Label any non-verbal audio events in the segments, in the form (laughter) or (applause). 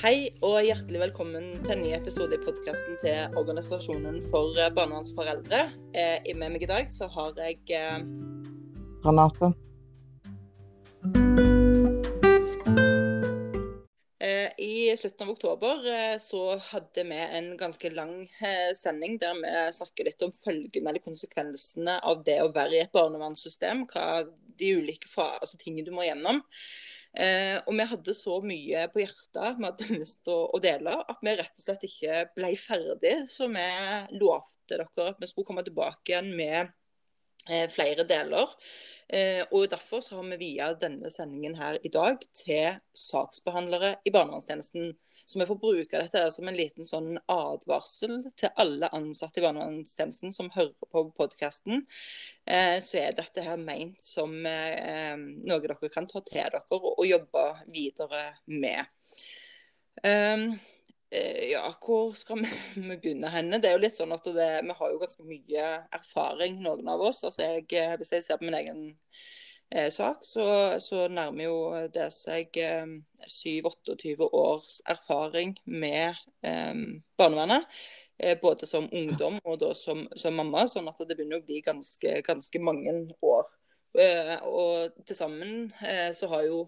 Hei og hjertelig velkommen til en ny episode i podkasten til Organisasjonen for eh, barnevernsforeldre. Eh, med meg i dag så har jeg eh... Renate. Eh, I slutten av oktober eh, så hadde vi en ganske lang eh, sending der vi snakker litt om følgene eller konsekvensene av det å være i et barnevernssystem. Hva de ulike altså, tingene du må gjennom. Eh, og vi hadde så mye på hjertet vi hadde lyst til å, dele, at vi rett og slett ikke ble ferdig. Så vi lovte dere at vi skulle komme tilbake igjen med eh, flere deler. Eh, og Derfor har vi via denne sendingen her i dag til saksbehandlere i barnevernstjenesten. Så vi får bruke dette som en liten sånn advarsel til alle ansatte i barnevernstjenesten som hører på podkasten. Eh, så er dette her meint som eh, noe dere kan ta til dere og, jobbe videre med. Um, ja, hvor skal (laughs) vi, begynne henne? Det er jo litt sånn at det, Vi har jo ganske mye erfaring, noen av oss. Altså jeg, hvis jeg ser på min egen eh, sak, så, så, nærmer jo det seg eh, 7-28 års erfaring med eh, barnevernet. Eh, både som ungdom og da som, som, mamma, sånn at det begynner å bli ganske, ganske mange år. Eh, og til sammen eh, så har jo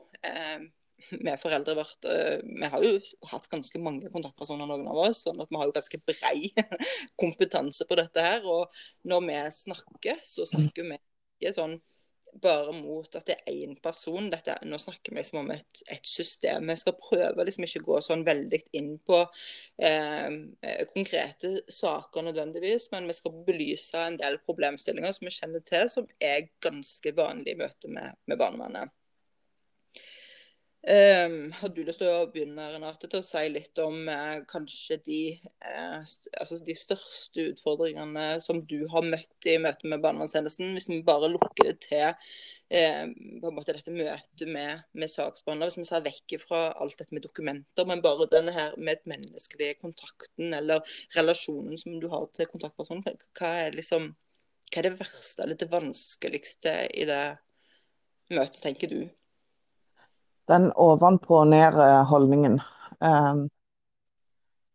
vi foreldre vært Vi har jo hatt ganske mange kontaktpersoner, noen av oss. sånn at vi har jo ganske brei (laughs) kompetanse på dette her. Og når vi snakker, så snakker vi ikke sånn bare mot at det er én person. Dette, nå snakker vi liksom om et, et, system. Vi skal prøve liksom ikke gå sånn veldig inn på eh, konkrete saker nødvendigvis, men vi skal belyse en del problemstillinger som vi kjenner til, som er ganske vanlig i møte med, med barnevernet. Um, har du lyst til å begynne Renate, til å si litt om uh, kanskje de, uh, altså de, største utfordringene som du har møtt i møte med barnevernstjenesten? Hvis vi bare lukker det til uh, på en måte dette møtet med, med saksbehandler, hvis vi ser vekk fra alt dette med dokumenter, men bare denne her med menneskelige kontakten eller relasjonen som du har til kontaktpersonen, hva er, liksom, hva er det verste eller det vanskeligste i det møtet, tenker du? Den ovenpå og ned-holdningen. Um,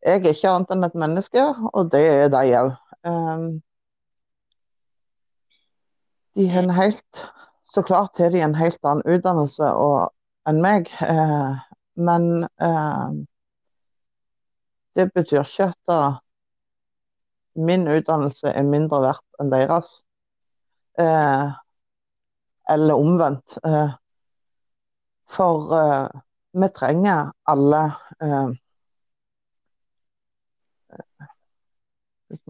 jeg er ikke annet enn et menneske, og det er de òg. Um, de har en helt Så klart har de en helt annen utdannelse og, enn meg, uh, men uh, det betyr ikke at da, min utdannelse er mindre verdt enn deres. Eh, eller omvendt. Eh, for uh, vi trenger alle uh,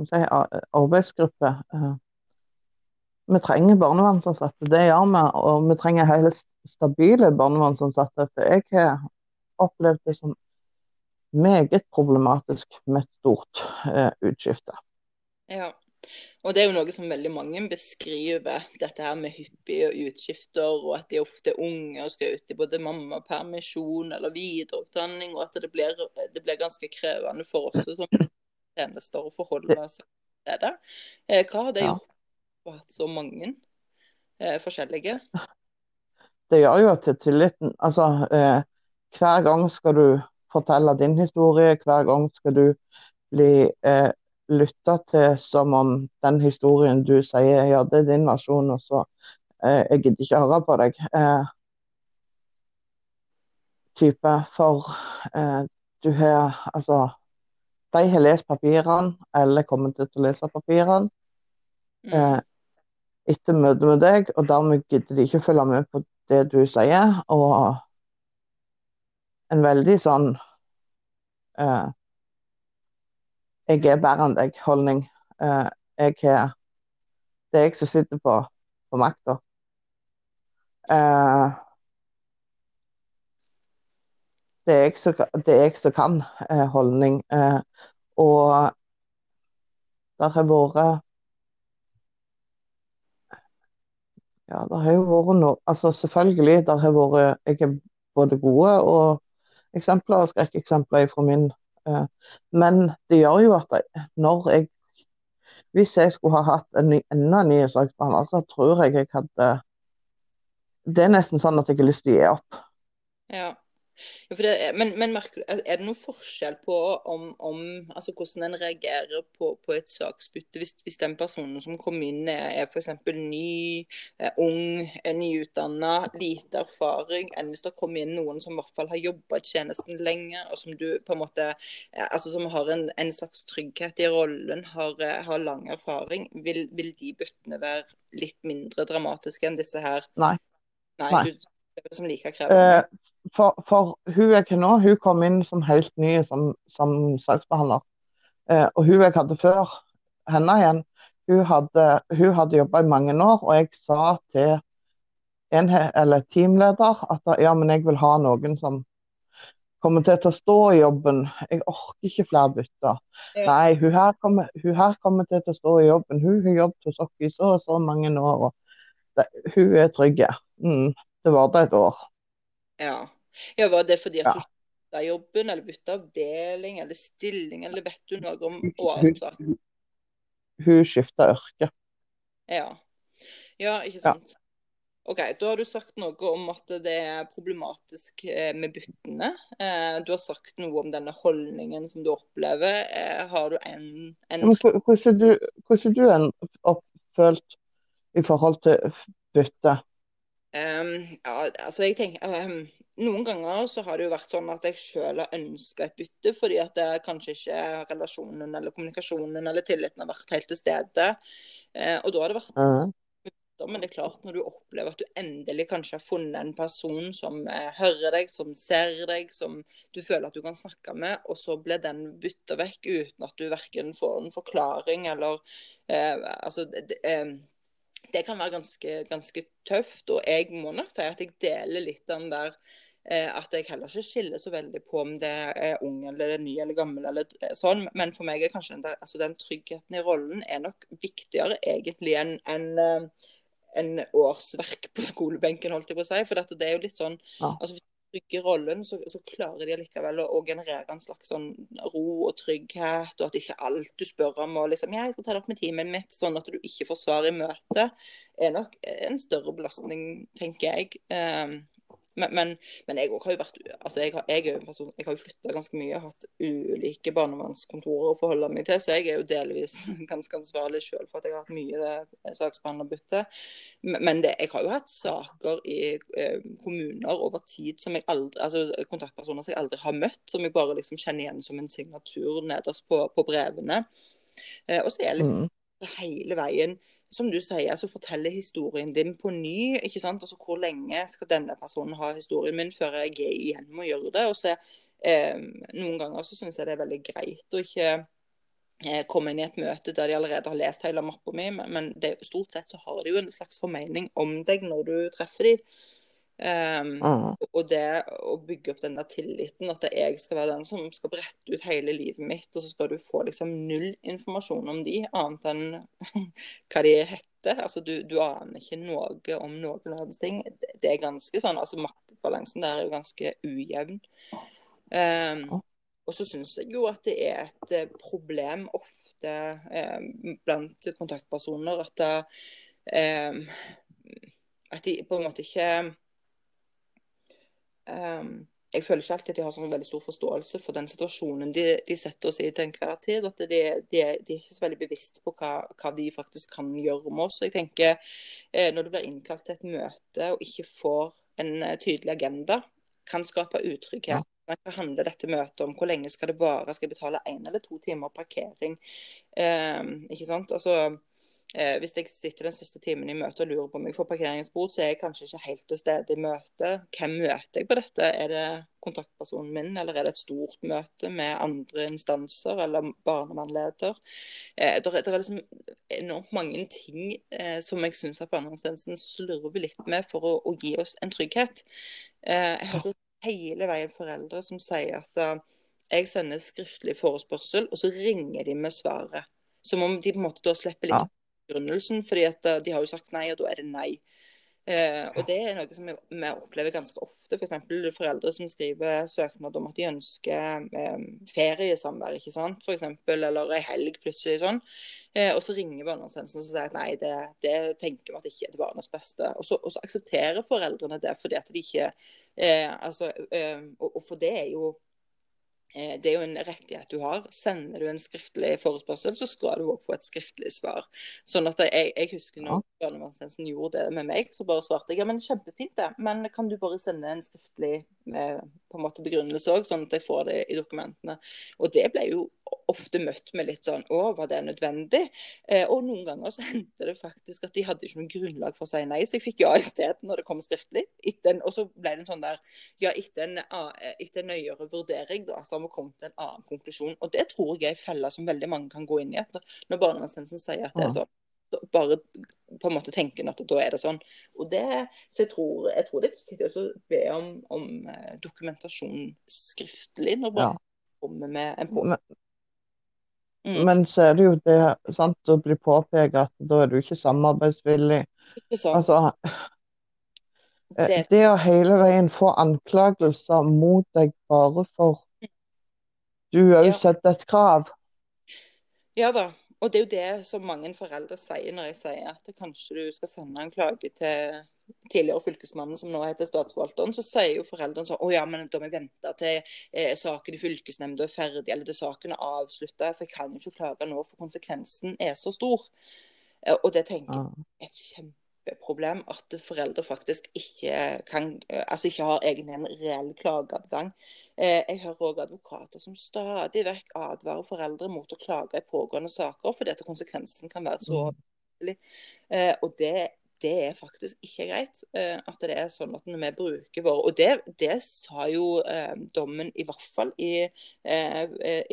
si, arbeidsgrupper. Uh, vi trenger barnevernsansatte, det gjør vi. Og vi trenger helt stabile barnevernsansatte. For jeg har opplevd det som meget problematisk med et stort utskifte. Ja. Og det er jo noe som veldig mange beskriver, dette her med hyppige utskifter, og at de ofte er unge og skal ut i både mammapermisjon eller videreutdanning, og at det blir, det blir ganske krevende for oss som tjenester å forholde seg til det. Eh, hva har det gjort å ha så mange eh, forskjellige? Det gjør jo at tilliten Altså, eh, hver gang skal du fortelle din historie, hver gang skal du bli eh, lytte til som om den historien du sier, ja, det er din versjon, og så eh, jeg gidder ikke høre på deg. Eh, type. For eh, du har altså De har lest papirene, eller kommer til å lese papirene mm. eh, etter møtet med deg, og dermed gidder de ikke følge med på det du sier. Og en veldig sånn eh, jeg er bedre enn deg-holdning. Uh, jeg har Det er jeg som sitter på, på makta. Uh, det, er jeg som, kan uh, holdning. Og det har vært Ja, det har jo vært noe Altså selvfølgelig, det har vært Jeg er både gode og eksempler og skrekkeksempler fra min Eh, men det gjør jo at når jeg Hvis jeg skulle ha hatt en enda en ny saksbehandler, så tror jeg jeg hadde Det er nesten sånn at jeg har lyst til å gi opp. Ja. Ja, det, men, men merker, er det noen forskjell på om, om, altså hvordan en reagerer på, på et saksbytte hvis, hvis, den personen som kom inn er, er f.eks. ny, er ung, er nyutdanna, lite erfaring, enn hvis det kommer inn noen som i hvert fall har jobba i tjenesten lenge, og som du på en måte, altså som har en, en slags trygghet i rollen, har, har lang erfaring. Vil, vil, de byttene være litt mindre dramatiske enn disse her? Nei. Nei. Nei. Du, som like krevende? Uh, for, for, hun jeg nå, hun kom inn som helt ny som, som saksbehandler. Eh, og hun jeg hadde før henne igjen, hun hadde, hun hadde jobba i mange år. Og jeg sa til en, eller teamleder at ja, men jeg vil ha noen som kommer til å stå i jobben. Jeg orker ikke flere bytter. Ja. Nei, hun her, kommer, hun her, kommer, til å stå i jobben. Hun har jobbet hos oss i så og så mange år. og det, Hun er trygg. Mm, det var det et år. Ja. Ja, Var det fordi at du bytta jobben, eller bytta avdeling eller stilling, eller vet du noe om årsaken? Hun, hun skifta yrke. Ja. ja, ikke sant. Ja. OK, da har du sagt noe om at det er problematisk eh, med byttene. Eh, du har sagt noe om denne holdningen som du opplever. Eh, har du en, en... Hvordan du, hvordan du har følt i forhold til bytte? Um, ja, altså jeg tenker um, noen ganger så har det jo vært sånn at jeg sjøl har ønska et bytte, fordi at det kanskje ikke relasjonen eller kommunikasjonen eller tilliten har vært helt til stede. Eh, og da har det vært bytte, Men det er klart, når du opplever at du endelig kanskje har funnet en person som eh, hører deg, som ser deg, som du føler at du kan snakke med, og så blir den bytta vekk uten at du verken får en forklaring eller eh, Altså det, eh, det kan være ganske, ganske, tøft. Og jeg må nok si at jeg deler litt den der at jeg heller ikke skiller så veldig på om det er ung eller ny eller gammel. eller eh, sånn, Men for meg er kanskje den, der, altså den tryggheten i rollen er nok viktigere egentlig enn en, eh, en årsverk på skolebenken, holdt jeg på å si. For det er jo litt sånn ja. altså Hvis du trygger rollen, så, så, klarer de allikevel å, å, generere en slags sånn ro og trygghet, og at ikke alt du spør om og liksom, ja, jeg skal ta det opp med teamet mitt, sånn at du ikke får svar i møte, er nok en større belastning, tenker jeg. Um, men, men, men jeg har jo vært altså jeg har, jeg person, jeg har jo flytta ganske mye. Hatt ulike barnevernskontorer å forholde meg til. Så jeg er jo delvis (laughs) ganske ansvarlig sjøl for at jeg har hatt mye eh, saksbehandlerbytte. Men det, jeg har jo hatt saker i eh, kommuner over tid som jeg aldri, altså kontaktpersoner som jeg aldri har møtt, som jeg bare liksom kjenner igjen som en signatur nederst på, på brevene. Eh, og så er jeg liksom mm. hele veien som du sier, så forteller historien din på ny. ikke sant? Altså Hvor lenge skal denne personen ha historien min før jeg igjen med å gjøre det? og så eh, Noen ganger så syns jeg det er veldig greit å ikke eh, komme inn i et møte der de allerede har lest hele mappa mi, men, men det, stort sett så har de jo en slags formening om deg når du treffer dem. Um, mm. Og det å bygge opp den der tilliten, at jeg skal være den som skal brette ut hele livet mitt, og så skal du få liksom null informasjon om de, annet enn (laughs) hva de heter. Altså du, du aner ikke noe om noen disse ting. Det er ganske sånn, altså Maktbalansen der er jo ganske ujevn. Um, og så syns jeg jo at det er et eh, problem ofte um, blant kontaktpersoner at, um, at de på en måte ikke jeg føler ikke alltid at de har sånn veldig stor forståelse for den situasjonen de, de setter oss i til enhver tid. At de, de, de, er ikke så veldig bevisst på hva, hva, de faktisk kan gjøre med oss. Jeg tenker eh, Når du blir innkalt til et møte og ikke får en uh, tydelig agenda, kan skape utrygghet. Ja. Hva handler dette møtet om? Hvor lenge skal det vare? Skal jeg betale én eller to timer parkering? Eh, ikke sant? Altså, Eh, hvis jeg sitter den siste timen i møtet og lurer på om jeg får parkeringsbot, så er jeg kanskje ikke helt til stede i møtet. Hvem møter jeg på dette? Er det kontaktpersonen min, eller er det et stort møte med andre instanser, eller barnevernleder? Eh, det, er, liksom enormt mange ting eh, som jeg syns at barnevernstjenesten slurver litt med for å, å, gi oss en trygghet. Eh, jeg hører hele veien foreldre som sier at uh, jeg sender skriftlig forespørsel, og så ringer de med svaret. Som om de på en måte da slipper litt ja begrunnelsen, fordi at eh, de har jo sagt nei, og da er det nei. Eh, og Det er noe som vi opplever ganske ofte. F.eks. For foreldre som skriver søknad om at de ønsker eh, feriesamvær, ikke sant? For eksempel, eller ei helg plutselig. sånn. Eh, og Så ringer barnevernstjenesten og sier at nei, det, det tenker vi at ikke er til barnets beste. Og så, og så, aksepterer foreldrene det fordi at de ikke Eh, altså, eh, og, for det er jo det er jo en rettighet du har. Sender du en skriftlig forespørsel, så skal du òg få et skriftlig svar. Sånn at jeg, jeg husker når barnevernstjenesten gjorde det med meg, så bare svarte jeg ja, men kjempefint det, men kan du bare sende en skriftlig eh, på en måte begrunnelse òg, sånn at jeg får det i dokumentene. Og det ble jo ofte møtt med litt sånn Å, var det nødvendig? Eh, og noen ganger så (laughs) hendte det faktisk at de hadde ikke noe grunnlag for å si nei, så jeg fikk ja isteden når det kom skriftlig. En, og så ble det en sånn der Ja, etter en, etter en nøyere vurdering, da, så har vi kommet til en annen konklusjon. Og det tror jeg er en felle som veldig mange kan gå inn i. etter. når barnevernstjenesten sier at det er sånn, bare på en måte tenke at da er det sånn. Og det, så jeg tror, jeg tror det er viktig å be om, om eh, dokumentasjon skriftlig når barn ja. kommer med en påpekning. Mm. Men så er det jo det sant, å bli påpekt at da er du ikke samarbeidsvillig. Ikke sant. Altså, eh, det... det å hele veien få anklagelser mot deg bare for Du har jo ja. sett et krav. Ja da. Og det er jo det som mange foreldre sier når jeg sier at kanskje du skal sende en klage til tidligere fylkesmannen, som nå heter statsforvalteren, så sier jo foreldrene sånn Å ja, men da må jeg vente til eh, saken i fylkesnemnda er ferdig, eller til saken er avslutta. For jeg kan jo ikke klage nå, for konsekvensen er så stor. Eh, og det tenker jeg er et kjempeproblem. At foreldre faktisk ikke kan eh, Altså ikke har egen en reell klageadgang. Eh, jeg hører òg advokater som stadig vekk advarer foreldre mot å klage i pågående saker, fordi at konsekvensen kan være så mm. Og det det er faktisk ikke greit. Uh, at det er sånn at når vi bruker våre Og det, det sa jo uh, dommen, i hvert fall i, uh,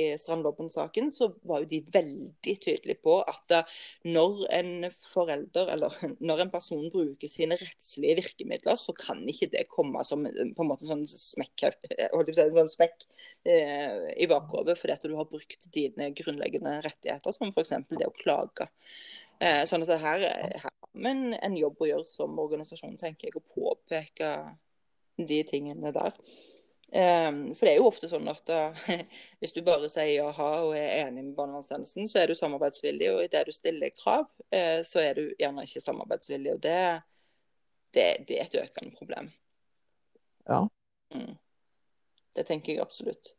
i Strandlobben-saken, så var jo de veldig tydelige på at når en forelder, eller (laughs) når en person bruker sine rettslige virkemidler, så kan ikke det komme som på en måte sånn smekk, sånn smekk i bakhodet fordi at du har brukt dine grunnleggende rettigheter, som f.eks. det å klage. Eh, sånn at det her, her har en jobb å gjøre som organisasjon, tenker jeg, å påpeke de tingene der. Um, for det er jo ofte sånn at da, (laughs) hvis du bare sier jaha og er enig med barnevernstjenesten, så er du samarbeidsvillig, og idet du stiller krav, uh, så er du gjerne ikke samarbeidsvillig. Og det, det, det er et økende problem. Ja. Mm. Det tenker jeg absolutt.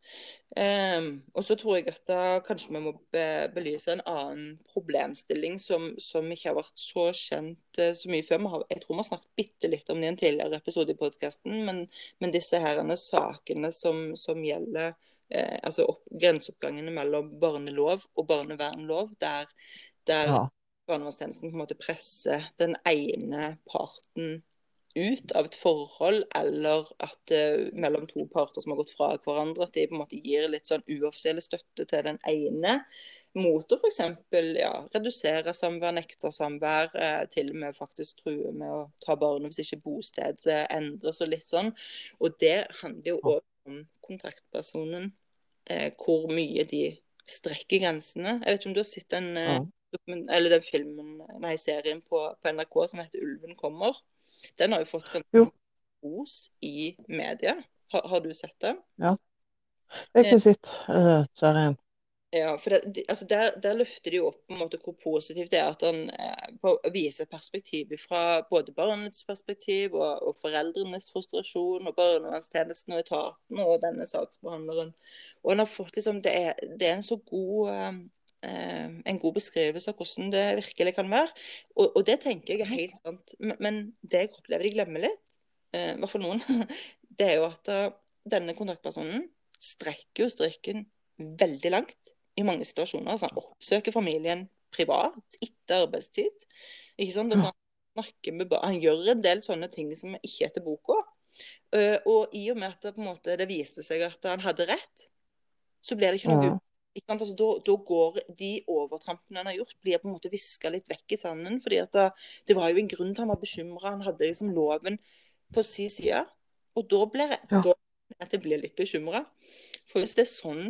Um, og så tror jeg at da kanskje vi må be belyse en annen problemstilling som, som, ikke har vært så kjent uh, så mye før. Har, jeg tror vi har snakket bitte litt om det i en tidligere episode i podkasten, men, men, disse herene, sakene som, som gjelder uh, altså opp, grenseoppgangene mellom barnelov og barnevernlov, der, der ja. barnevernstjenesten på en måte presser den ene parten ut av et forhold, eller at uh, mellom to parter som har gått fra hverandre, at de på en måte gir litt sånn uoffisiell støtte til den ene mot å f.eks. Ja, redusere samvær, nekte samvær, eh, til og med faktisk true med å ta barnet hvis ikke bosted eh, endres og litt sånn. Og det handler jo òg om kontaktpersonen, eh, hvor mye de strekker grensene. Jeg vet ikke om du har sett den, eh, eller den filmen, nei, serien på, på NRK som heter 'Ulven kommer'? Den har jo fått ganske ros i media. Har, har, du sett den? Ja. Jeg har ikke sett uh, serien. Ja, for det, altså der, der, løfter de opp på en måte hvor positivt det er at han eh, viser perspektiv fra både barnets perspektiv og, og foreldrenes frustrasjon og barnevernstjenesten og etaten og denne saksbehandleren. Og han har fått liksom, Det er, det er en så god eh, Eh, en god beskrivelse av hvordan det virkelig kan være. Og, og det tenker jeg er helt sant. Men, men det jeg opplever de glemmer litt, eh, i hvert fall noen, (laughs) det er jo at uh, denne kontaktpersonen strekker jo strikken veldig langt i mange situasjoner. Så han oppsøker familien privat etter arbeidstid. Ikke sant? Sånn, med, han gjør en del sånne ting som ikke er etter boka. Og i og med at det, måte, det viste seg at han hadde rett, så ble det ikke noe ja. Altså, da, da, går de overtrampene han har gjort, blir på en måte viska litt vekk i sanden. fordi det, det, var jo en grunn til han var bekymra. Han hadde liksom loven på sin side. Og da blir ja. jeg blir litt bekymra. For hvis det er sånn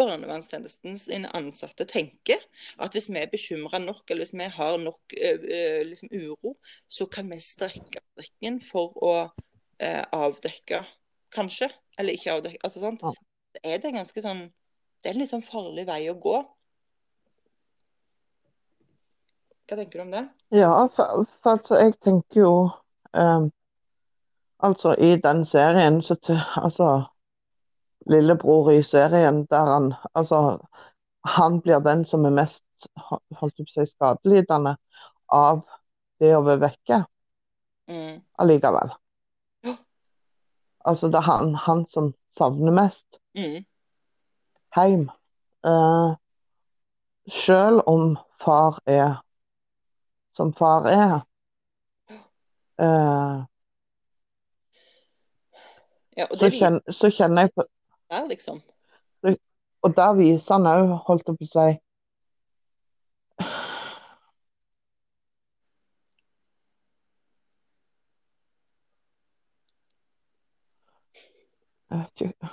barnevernstjenestens ansatte tenker, at hvis vi er bekymra nok, eller hvis vi har nok øh, liksom uro, så kan vi strekke strikken for å øh, avdekke, kanskje. Eller ikke avdekke. altså sant? Ja. Er det ganske sånn det er en litt sånn farlig vei å gå. Hva tenker du om det? Ja, for, for altså, jeg tenker jo um, Altså, i den serien så Altså, lillebror i serien der han Altså, han blir den som er mest holdt opp seg skadelidende av det å være vekke Mm. allikevel. Ja. Altså, det er han, han som savner mest Mm. Hjem. Eh, selv om far er som far er. Eh, Ja, så, kjenner, så kjenner jeg på der, liksom. Og der viser han òg, holdt jeg på å si Jeg vet ikke.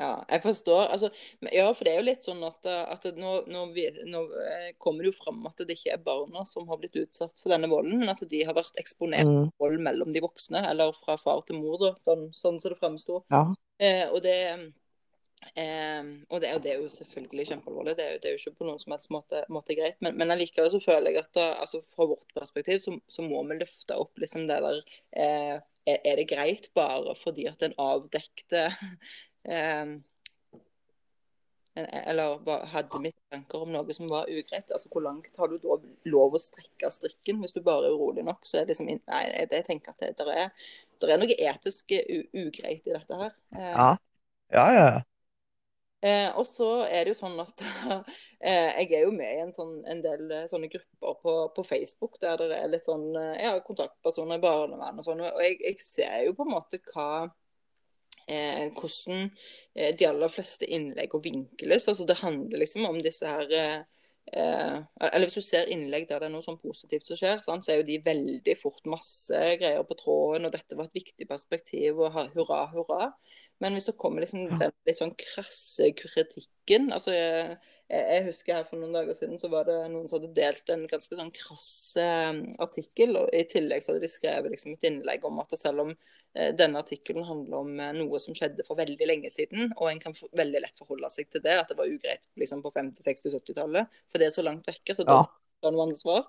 Ja, jeg forstår. Altså, ja, for det er jo litt sånn at, at nå, nå, vi, nå eh, kommer det jo fram at det ikke er barna som har blitt utsatt for denne volden, men at de har vært eksponert Mm, for vold mellom de voksne, eller fra far til mor, da, sånn, sånn som det fremsto. ja. Eh, og det eh, og det, og det er jo selvfølgelig kjempealvorlig. Det, er jo- det er jo ikke på noen som helst måte, måte greit. Men, men allikevel så føler jeg at da, altså fra vårt perspektiv så, så må vi løfte opp liksom det der eh, er, er det greit bare fordi at en avdekte eh, eller hadde mitt tanker om noe som var ugreit. Altså Hvor langt har du da lov å strekke strikken hvis du bare er urolig nok? så er det liksom, Nei, jeg, tenker at det der er, der er noe etisk ugreit i dette her. Eh, Ja. Ja, ja. Eh, og så er det jo sånn at (laughs) eh, jeg er jo med i en, sånn, en del eh, sånne grupper på, på Facebook der det er litt sånn eh, ja, kontaktpersoner i barnevern og sånn. Og jeg, jeg ser jo på en måte hva eh, hvordan eh, de aller fleste innlegg og vinkles. Altså det handler liksom om disse her eh, eh, Eller hvis du ser innlegg der det er noe sånn positivt som skjer, sant, så er jo de veldig fort masse greier på tråden, og dette var et viktig perspektiv, og ha- hurra, hurra. Men hvis det kommer liksom den litt sånn krasse kritikken altså jeg, husker her for noen dager siden så var det noen som hadde delt en ganske sånn krass eh, artikkel. og I tillegg så hadde de skrevet liksom et innlegg om at selv om eh, denne artikkelen handler om eh, noe som skjedde for veldig lenge siden, og en kan for, veldig lett forholde seg til det, at det var ugreit liksom på 50-, 60-, 70-tallet, for det er så langt vekke. så da Ja. noe ansvar.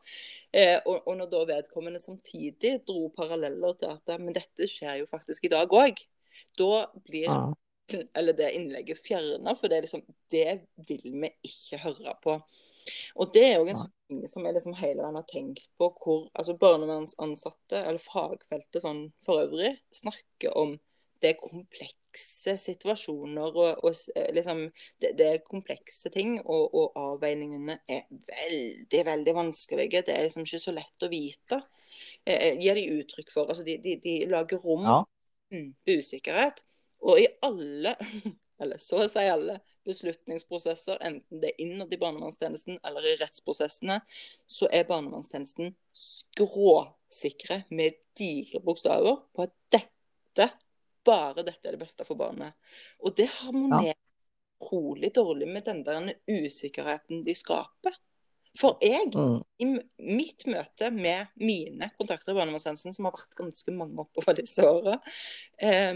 Eh, og, og når da vedkommende samtidig dro paralleller til at men dette skjer jo faktisk i dag òg, da blir Ja. (laughs) eller det innlegget fjerna, for det er liksom Det vil vi ikke høre på. Og det er jo en sånn ting som jeg liksom hele veien har tenkt på, hvor altså barnevernsansatte, eller fagfeltet sånn for øvrig, snakker om det er komplekse situasjoner og, og eh, liksom det, det er komplekse ting, og, og avveiningene er veldig, veldig vanskelige. Det er liksom ikke så lett å vite. Eh, gir de uttrykk for. Altså de, de, de lager rom Ja. mm, usikkerhet. Og i alle, (laughs) eller så å si alle, beslutningsprosesser, enten det er innad i barnevernstjenesten eller i rettsprosessene, så er barnevernstjenesten skråsikre med digre bokstaver på at dette, bare dette er det beste for barnet. Og det harmonerer utrolig dårlig med den der usikkerheten de skaper. For jeg Mm. i mitt møte med mine kontakter i barnevernstjenesten, som har vært ganske mange oppover disse åra, eh,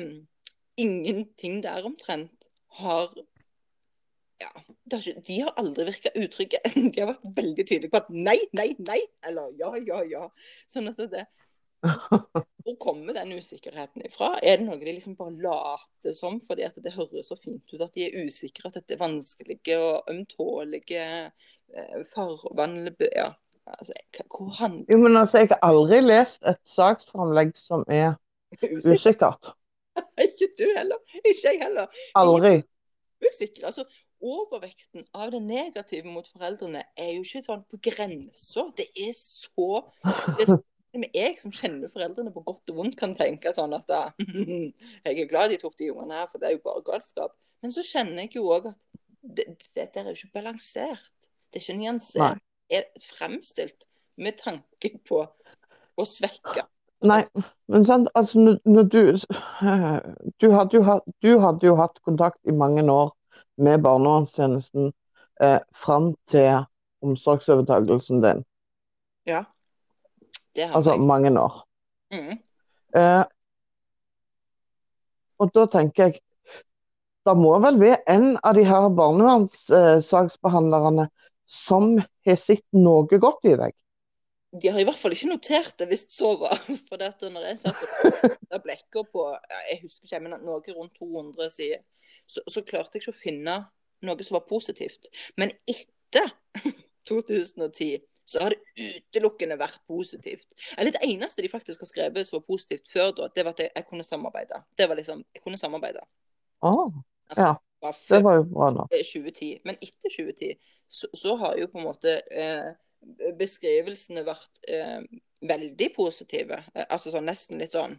ingenting der omtrent har ja, har ikke, De har aldri virka utrygge. (laughs) De har vært veldig tydelige på at nei, nei, nei, eller ja, ja, ja. Sånn at det, (laughs) Hvor kommer den usikkerheten ifra? Er det noe de liksom bare later som fordi at det høres så fint ut at de er usikre, at dette er vanskelige og ømtålige eh, farvann Ja, altså, hvor handler Jo, men altså, jeg har aldri lest et saksframlegg som er (laughs) usikkert. Ikke du heller. Ikke jeg heller. Aldri. usikre. Altså, overvekten av det negative mot foreldrene er jo ikke sånn på grensa. Det er så (laughs) det er så men jeg som kjenner foreldrene på godt og vondt, kan tenke sånn at da, (laughs) jeg er glad de tok de ungene her, for det er jo bare galskap. Men så kjenner jeg jo òg at det, det der er jo ikke balansert. Det er ikke nyansert. Det er fremstilt med tanke på å svekke. Nei, men sant, altså når, når du (laughs) du hadde, hatt, du hadde jo hatt kontakt i mange år med barnevernstjenesten eh, fram til omsorgsovertakelsen din. Ja. Det har Altså jeg. mange år. Mm. Eh, og da tenker jeg Det må vel være en av de her barnevernssaksbehandlerne som har sett noe godt i deg. De har i hvert fall ikke notert det, hvis så var. (laughs) For det at når jeg satt og blekka på jeg husker ikke, men noe rundt 200 sider, så, så, klarte jeg ikke å finne noe som var positivt. Men etter (laughs) 2010 så har det utelukkende vært positivt. Eller Det eneste de faktisk har skrevet som var positivt før da, det var at jeg, jeg kunne samarbeide. Det var liksom, Jeg kunne samarbeide. Oh, altså, ja. Det var jo bra, da. 2010. Men etter 2010 så, så har jo på en måte eh, beskrivelsene vært eh, veldig positive. Eh, altså sånn nesten litt sånn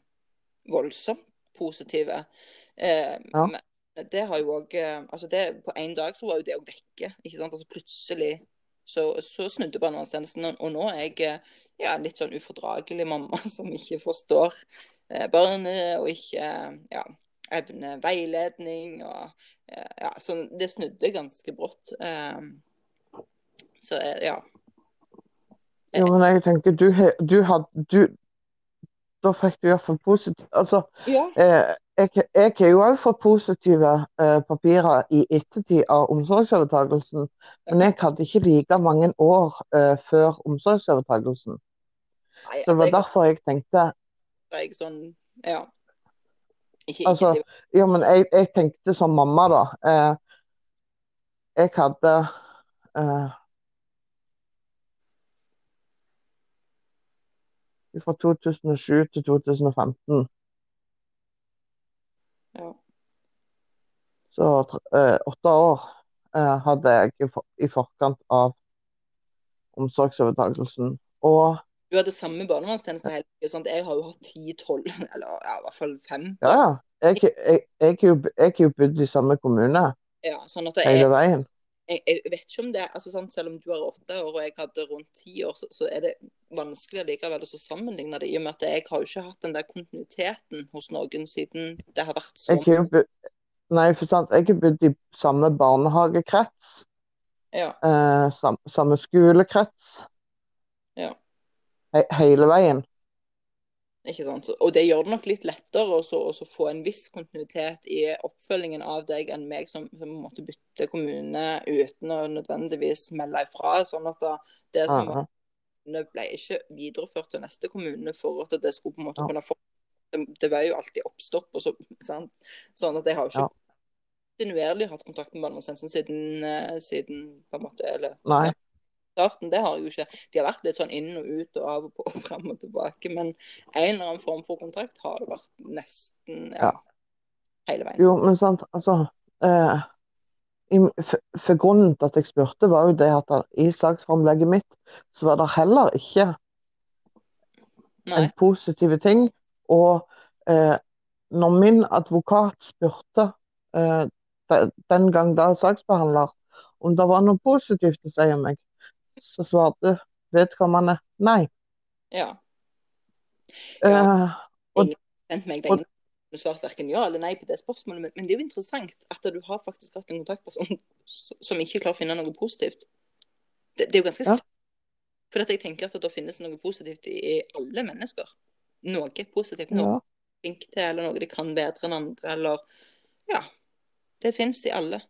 voldsomt positive. Eh, ja. Men det har jo òg eh, Altså det, på én dag så var jo det òg vekke. ikke sant? Altså plutselig så, så snudde barnevernstjenesten, og, og nå er jeg eh, ja, litt sånn ufordragelig mamma (laughs) som ikke forstår eh, barnet og ikke ja, evner veiledning. og ja, så Det snudde ganske brått. så ja. Jo, men jeg tenker, du, du hadde du, Da fikk du iallfall positivt Altså, ja. eh, jeg, jeg har jo òg fått positive eh, papirer i ettertid av omsorgsovertakelsen, men jeg hadde ikke like mange år eh, før omsorgsovertagelsen. Så det var derfor jeg tenkte jeg sånn, ja. Ikke, altså, ja, men jeg, jeg, tenkte som mamma, da. Eh, jeg hadde fra 2007 til 2015. Ja. Så eh, åtte år eh, hadde jeg i, for, i, forkant av omsorgsovertakelsen. Og Du hadde samme barnevernstjeneste hele tiden? Jeg har jo hatt ti-tolv, (laughs) eller ja, i hvert fall fem. Ja. Jeg, har jo bodd i samme kommune ja, sånn hele veien jeg, jeg, vet ikke om det altså sånn, Selv om du har åtte år og jeg hadde rundt ti år, så, så, er det vanskelig likevel å sammenligne det. I og med at jeg har jo ikke hatt den der kontinuiteten hos noen siden det har vært sånn. jeg Nei, for sant, jeg har bodd i samme barnehagekrets. Ja. Eh, sam, samme skolekrets. Ja. He, hele veien. Og det gjør det nok litt lettere å få en viss kontinuitet i oppfølgingen av deg enn meg som, som måtte bytte kommune uten å nødvendigvis melde ifra. sånn at det som Aha. ble ikke videreført til neste kommune for at det skulle på en måte ja. kunne få det, det, var jo alltid oppstopp. og så, sant? Sånn at jeg har jo ikke kontinuerlig hatt kontakt med barnevernstjenesten siden, eh, siden på en måte, eller, Nei. Ja starten. Det har jo ikke De har vært litt sånn inn og ut og av og på (laughs) og fram og tilbake. Men en eller annen form for kontrakt har det vært nesten ja, hele veien. Jo, men sant, altså eh, i, for, for, grunnen til at jeg spurte, var jo det at i saksframlegget mitt så var det heller ikke Nei. en positiv ting. Og eh, når min advokat spurte eh, den gang da saksbehandler om det var noe positivt å si om meg, så svarte vedkommende nei. Ja. ja. Uh, og, meg den du svarte verken ja eller nei på det spørsmålet, men, det er jo interessant at du har faktisk hatt en kontaktperson som ikke klarer å finne noe positivt. Det, det er jo ganske skremmende. Ja. For jeg tenker at det finnes noe positivt i alle mennesker. Noe positivt. Noe ja. flink til, eller noe de kan bedre enn andre, eller Ja. Det finnes i alle.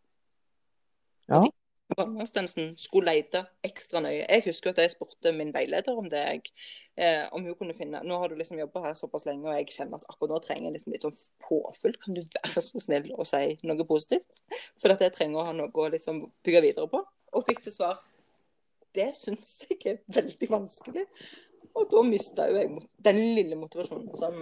Ja barnevernstjenesten skulle lete ekstra nøye. Jeg husker at jeg spurte min veileder om det. Jeg, eh, om hun kunne finne Nå har du liksom jobba her såpass lenge, og jeg kjenner at akkurat nå trenger jeg liksom litt sånn påfyll. Kan du være så snill å si noe positivt? For at jeg trenger å ha noe å liksom bygge videre på. Og fikk til svar det syns jeg er veldig vanskelig. Og da mista jo jeg den lille motivasjonen som,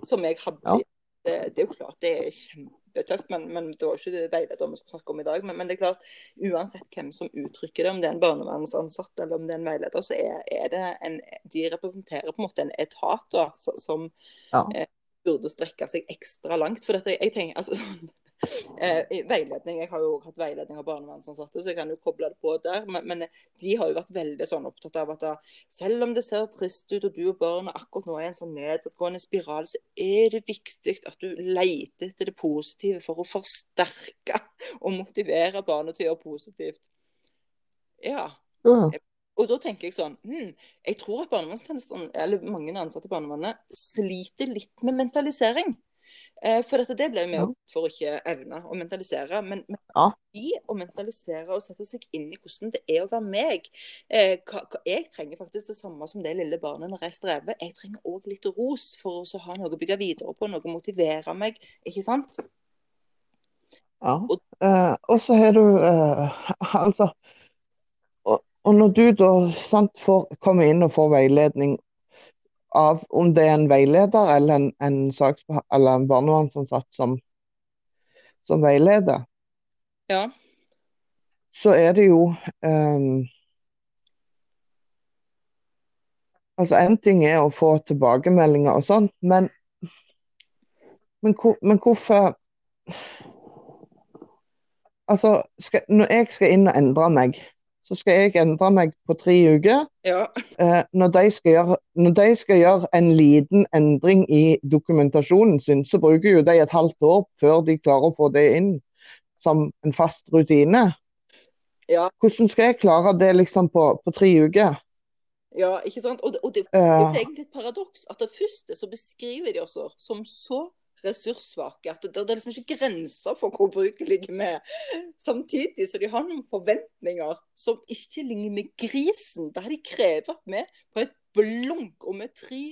som jeg hadde. Ja. Det, det, er jo klart det er kjempe kjempetøft, men, men, det var ikke det veileder vi skulle snakke om i dag. Men, men, det er klart, uansett hvem som uttrykker det, om det er en barnevernsansatt eller om det er en veileder, så er, er det en De representerer på en måte en etat da, som ja. eh, burde strekke seg ekstra langt. For dette, jeg tenker, altså sånn (laughs) Eh, veiledning, Jeg har jo hatt veiledning av barnevernsansatte, så jeg kan jo koble det på der. Men, men, de har jo vært veldig sånn opptatt av at da, selv om det ser trist ut, og du og barna akkurat nå er i en sånn nedadgående spiral, så er det viktig at du leter etter det positive for å forsterke og motivere barnet til å gjøre positivt. Ja. Mm. Og da tenker jeg sånn hm, Jeg tror at eller mange ansatte i barnevernet, sliter litt med mentalisering. Eh, for dette, det ble vi ja. for å ikke evne å mentalisere. Men, men ja. i å mentalisere og sette seg inn i hvordan det er å være meg eh, hva, hva, Jeg trenger faktisk det samme som det lille barnet når jeg strever. Jeg trenger òg litt ros for å ha noe å bygge videre på, noe å motivere meg. Ikke sant? Ja. Og, eh, og så har du eh, Altså og, og, når du da sant, får kommer inn og får veiledning av om det er en veileder eller en, en, eller en barnevernsansatt som, som veileder, ja. så er det jo um, Altså, én ting er å få tilbakemeldinger og sånn, men, men, men hvorfor Altså, skal, når jeg skal inn og endre meg, så skal jeg endre meg på tre uker. Ja. Eh, når, de gjøre, når, de skal gjøre, en liten endring i dokumentasjonen sin, så bruker jo de et halvt år før de klarer å få det inn som en fast rutine. Ja. Hvordan skal jeg klare det liksom på, på tre uker? Ja, ikke sant. Og det, og det, det er egentlig et paradoks at det første så beskriver de oss som så ressurssvake. At det, det, er liksom ikke grenser for hvor brukelige vi er. Samtidig så de har noen forventninger som ikke ligner med grisen. Det har de krevet at vi på et blunk og med tre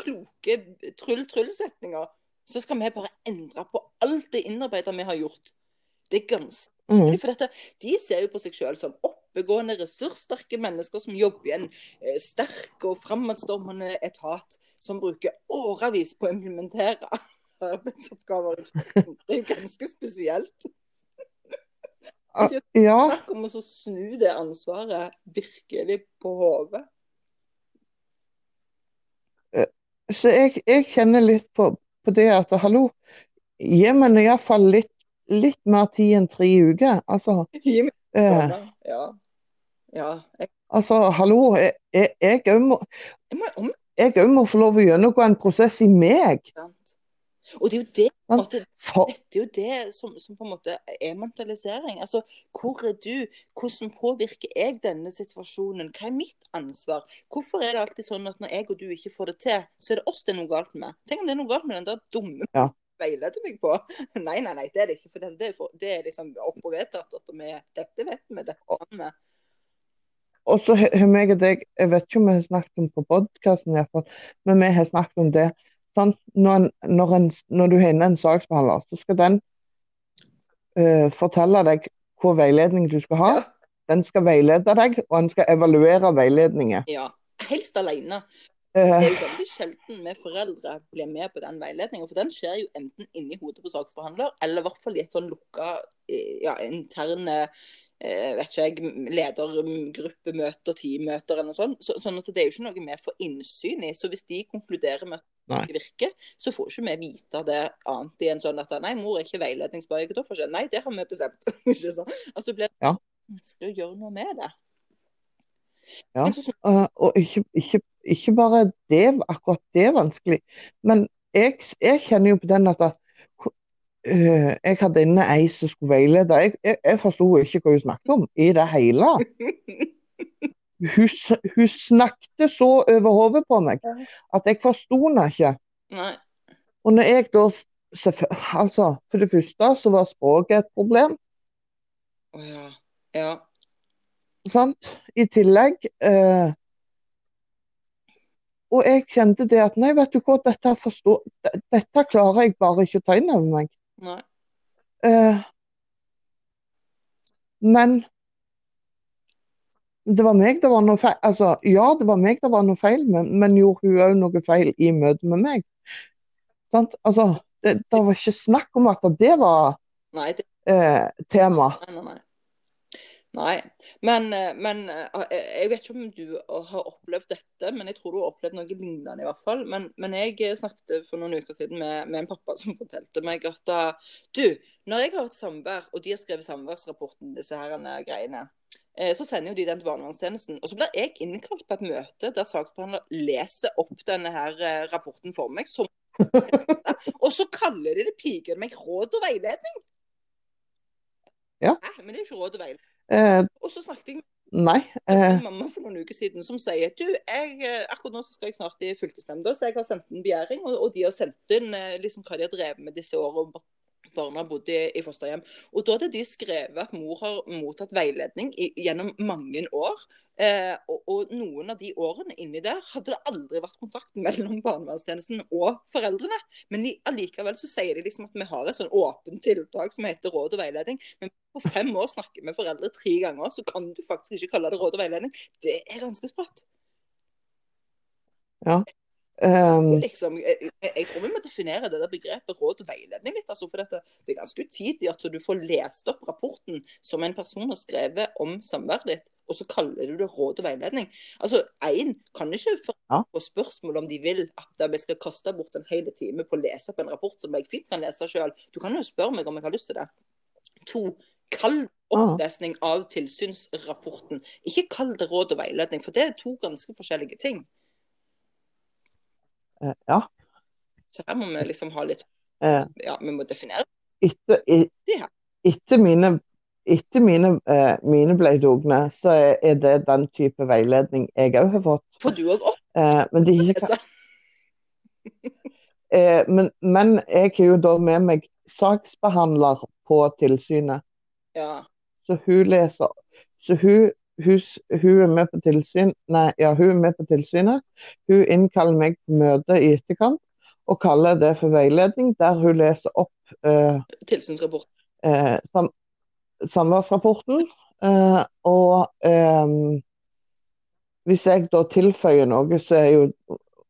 kloke tryll-tryll-setninger, så skal vi bare endre på alt det innarbeidet vi har gjort. Det er ganske mm. For dette, De ser jo på seg selv som oppegående, ressurssterke mennesker som jobber i en eh, sterk og framadstormende etat som bruker årevis på å implementere arbeidsoppgaver. Det er jo ganske spesielt. Ikke ja. Snakk om å snu det ansvaret virkelig på hodet. Eh, så jeg, jeg, kjenner litt på, på det at hallo, gi meg iallfall litt, litt mer tid enn tre uker. Altså, eh, ja. ja. Jeg... Altså, hallo, jeg òg må må få lov å gjennomgå en prosess i meg. Ja. Og det er jo det, måte, dette er jo det som, som, på en måte er mentalisering. Altså, hvor er du? Hvordan påvirker jeg denne situasjonen? Hva er mitt ansvar? Hvorfor er det alltid sånn at når jeg og du ikke får det til, så er det oss det er noe galt med? Tenk om det er noe galt med den der dumme ja. veileder meg på. (laughs) Nei, nei, nei, det er det ikke. For det, det, er, for, det er liksom opp og vedtatt at vi Dette vet vi, dette kan vi. Og så har meg og deg, jeg vet ikke om vi har snakket om på podkasten, men vi har snakket om det når, en, når, en, når, du inne en saksbehandler, så skal den uh, fortelle deg hva veiledning du skal ha. Ja. Den skal veilede deg, og den skal evaluere veiledningen. Ja, helst alene. Det er jo veldig sjelden vi foreldre blir med på den veiledningen. For den skjer jo enten inni hodet på saksbehandler, eller i hvert fall i et sånn lukka eh, ja, interne eh, vet ikke jeg, ledergruppemøter, teammøter eller noe sånt. Så, sånn at det er jo ikke noe vi får innsyn i. Så hvis de konkluderer med at det virker, så får ikke vi vite det annet i en sånn at nei, mor er ikke veiledningsbar. Nei, det har vi bestemt. (laughs) Altså det blir ja. vanskelig å gjøre noe med det. Ja, så, uh, og ikke, ikke, ikke, bare det, akkurat det er vanskelig. Men jeg, jeg kjenner jo på den at jeg hadde inne ei som skulle veilede. Jeg, jeg, jeg forsto ikke hva hun snakket om i det hele. Hun, hun snakket så over hodet på meg at jeg forsto henne ikke. Nei. Og når jeg da Altså, for det første så var språket et problem. Å ja. Ja. Sant? I tillegg Eh, Og jeg kjente det at nei, vet du hva, dette, forstår, dette klarer jeg bare ikke å ta inn over meg. Nei. Uh, men det var meg det var noe feil altså, Ja, det var meg det var noe feil, men, men gjorde hun òg noe feil i møte med meg? Sant? Altså, det, det, var ikke snakk om at det var nei, det... Eh, tema. Nei, nei, nei. Men, eh, men, eh, jeg vet ikke om du har opplevd dette, men jeg tror du har opplevd noe lignende i hvert fall. Men, men jeg snakket for noen uker siden med, med, en pappa (laughs) som fortalte meg at du, når jeg har hatt samvær, og de har skrevet samværsrapporten, disse her greiene, eh, så sender jo de den til barnevernstjenesten. Og så blir jeg innkalt på et møte der saksbehandler leser opp denne her rapporten for meg. Som, (laughs) og så kaller de det piker meg råd og veiledning. Ja. Nei, Men det er jo ikke råd og veiledning. Eh, og så snakket jeg Nei. Eh, mamma for noen uker siden som sier du, jeg, eh, akkurat nå skal jeg snart i fylkesnemnda, så jeg har sendt en begjæring, og, og de har sendt inn eh, liksom hva de har drevet med disse årene barna bodde i, fosterhjem. Og da hadde de skrevet at mor har mottatt veiledning i, gjennom mange år. Eh, og, og noen av de årene inni der hadde det aldri vært kontakt mellom barnevernstjenesten og foreldrene. Men de, allikevel så sier de liksom at vi har et sånn åpent tiltak som heter råd og veiledning. Men på fem år snakker med foreldre tre ganger, så kan du faktisk ikke kalle det råd og veiledning. Det er ganske sprøtt. Ehm, Liksom, jeg, jeg, tror vi må definere det der begrepet råd og veiledning litt. Altså, for dette, det er ganske utidig at du får lest opp rapporten som en person har skrevet om samværet ditt, og så kaller du det råd og veiledning. Altså, Én kan ikke få få spørsmål om de vil at vi skal kaste bort en hel time på å lese opp en rapport som jeg fint kan lese sjøl. Du kan jo spørre meg om jeg har lyst til det. To, kall opplesning av tilsynsrapporten. Ikke kall det råd og veiledning, for det er to ganske forskjellige ting. Eh, ja. Så her må vi liksom ha litt Eh, Ja, vi må definere etter, etter mine, etter mine, eh, mine bleiedugne, så er, det den type veiledning jeg òg har fått. Får du òg Eh, men, de, opplese? (laughs) eh, men, men jeg har jo da med meg saksbehandler på tilsynet. Ja. Så hun leser Så hun, hun, hun er med på tilsyn Nei, ja, hun er med på tilsynet. Hun innkaller meg på møte i etterkant og kaller det for veiledning, der hun leser opp eh, tilsynsrapporten. eh, sam, samværsrapporten. Eh, og eh, hvis jeg da tilføyer noe, så er jo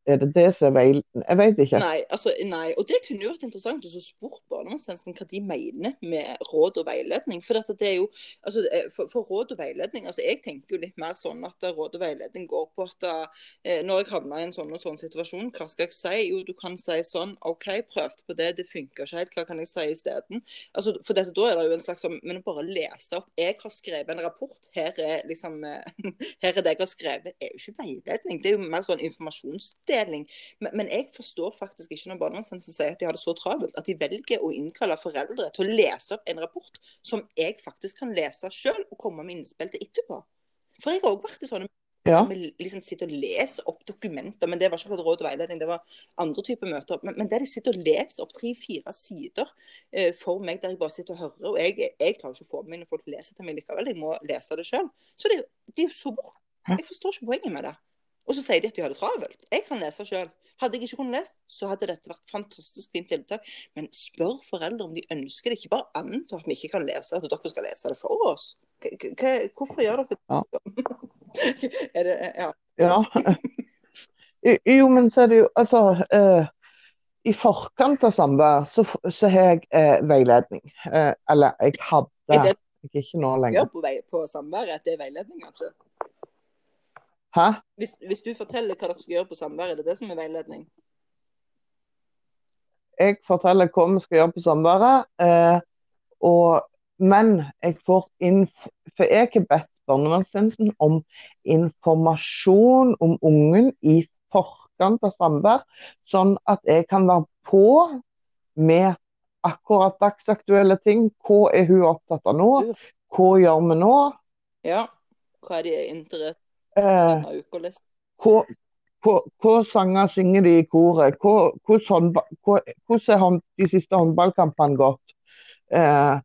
er det det som er veil... Jeg vet ikke. Nei, altså, nei. Og det kunne jo vært interessant å spørre barnevernstjenesten hva de mener med råd og veiledning. For, jo, altså, eh, for, for råd og veiledning altså Jeg tenker jo litt mer sånn at råd og veiledning går på at eh, når jeg havner i en sånn og sånn situasjon, hva skal jeg si? Jo, du kan si sånn OK, prøvde på det, det funker ikke helt, hva kan jeg si isteden? Altså, for dette, da er det jo en slags sånn Men å bare lese opp Jeg har skrevet en rapport, her er liksom eh, (laughs) Her er det jeg har skrevet, er jo ikke veiledning. Det er jo mer sånn informasjonsdeling. Men, men jeg forstår faktisk ikke når barnevernstjenesten sier at de har det så travelt, at de velger å innkalle foreldre til å lese opp en rapport som jeg faktisk kan lese sjøl og komme med innspill til etterpå. For jeg har òg vært i sånne Ja. vi liksom sitter og leser opp dokumenter, men det var ikke akkurat råd og veiledning, det var andre typer møter. Men, men der de sitter og leser opp tre-fire sider eh, for meg, der jeg bare sitter og hører, og jeg, jeg klarer ikke å få med meg når folk leser til meg likevel, jeg må lese det sjøl. Så det, det de er jo så bort. Jeg forstår ikke poenget med det. Og så sier de at de har det travelt. Jeg kan lese sjøl. Hadde jeg ikke kunnet lese, så hadde dette vært fantastisk fint tiltak. Men spør foreldre om de ønsker det. Ikke bare anta at vi ikke kan lese, at dere skal lese det for oss. K hvorfor gjør dere Ja. det? (laughs) er det ja. Ja. Jo, men så er det jo Altså Uh I forkant av samvær så, så har jeg eh, veiledning. Eh, eller jeg hadde. Jeg er ikke nå lenger. på, vei, på samværet, at det er veiledning, kanskje? Hæ? Hvis, hvis du forteller hva dere skal gjøre på samværet, er det det som er veiledning? Jeg forteller hva vi skal gjøre på samværet. Eh, og, men jeg får inf For jeg har bedt barnevernstjenesten om informasjon om ungen i forkant av samvær, sånn at jeg kan være på med akkurat dagsaktuelle ting. Hva er hun opptatt av nå? Hva gjør vi nå? Ja. Hva er de interessert i Eh, uka? Liksom? hva, hva, hva sanger synger de i koret? Hvordan hva, har de siste håndballkampene gått? Eh,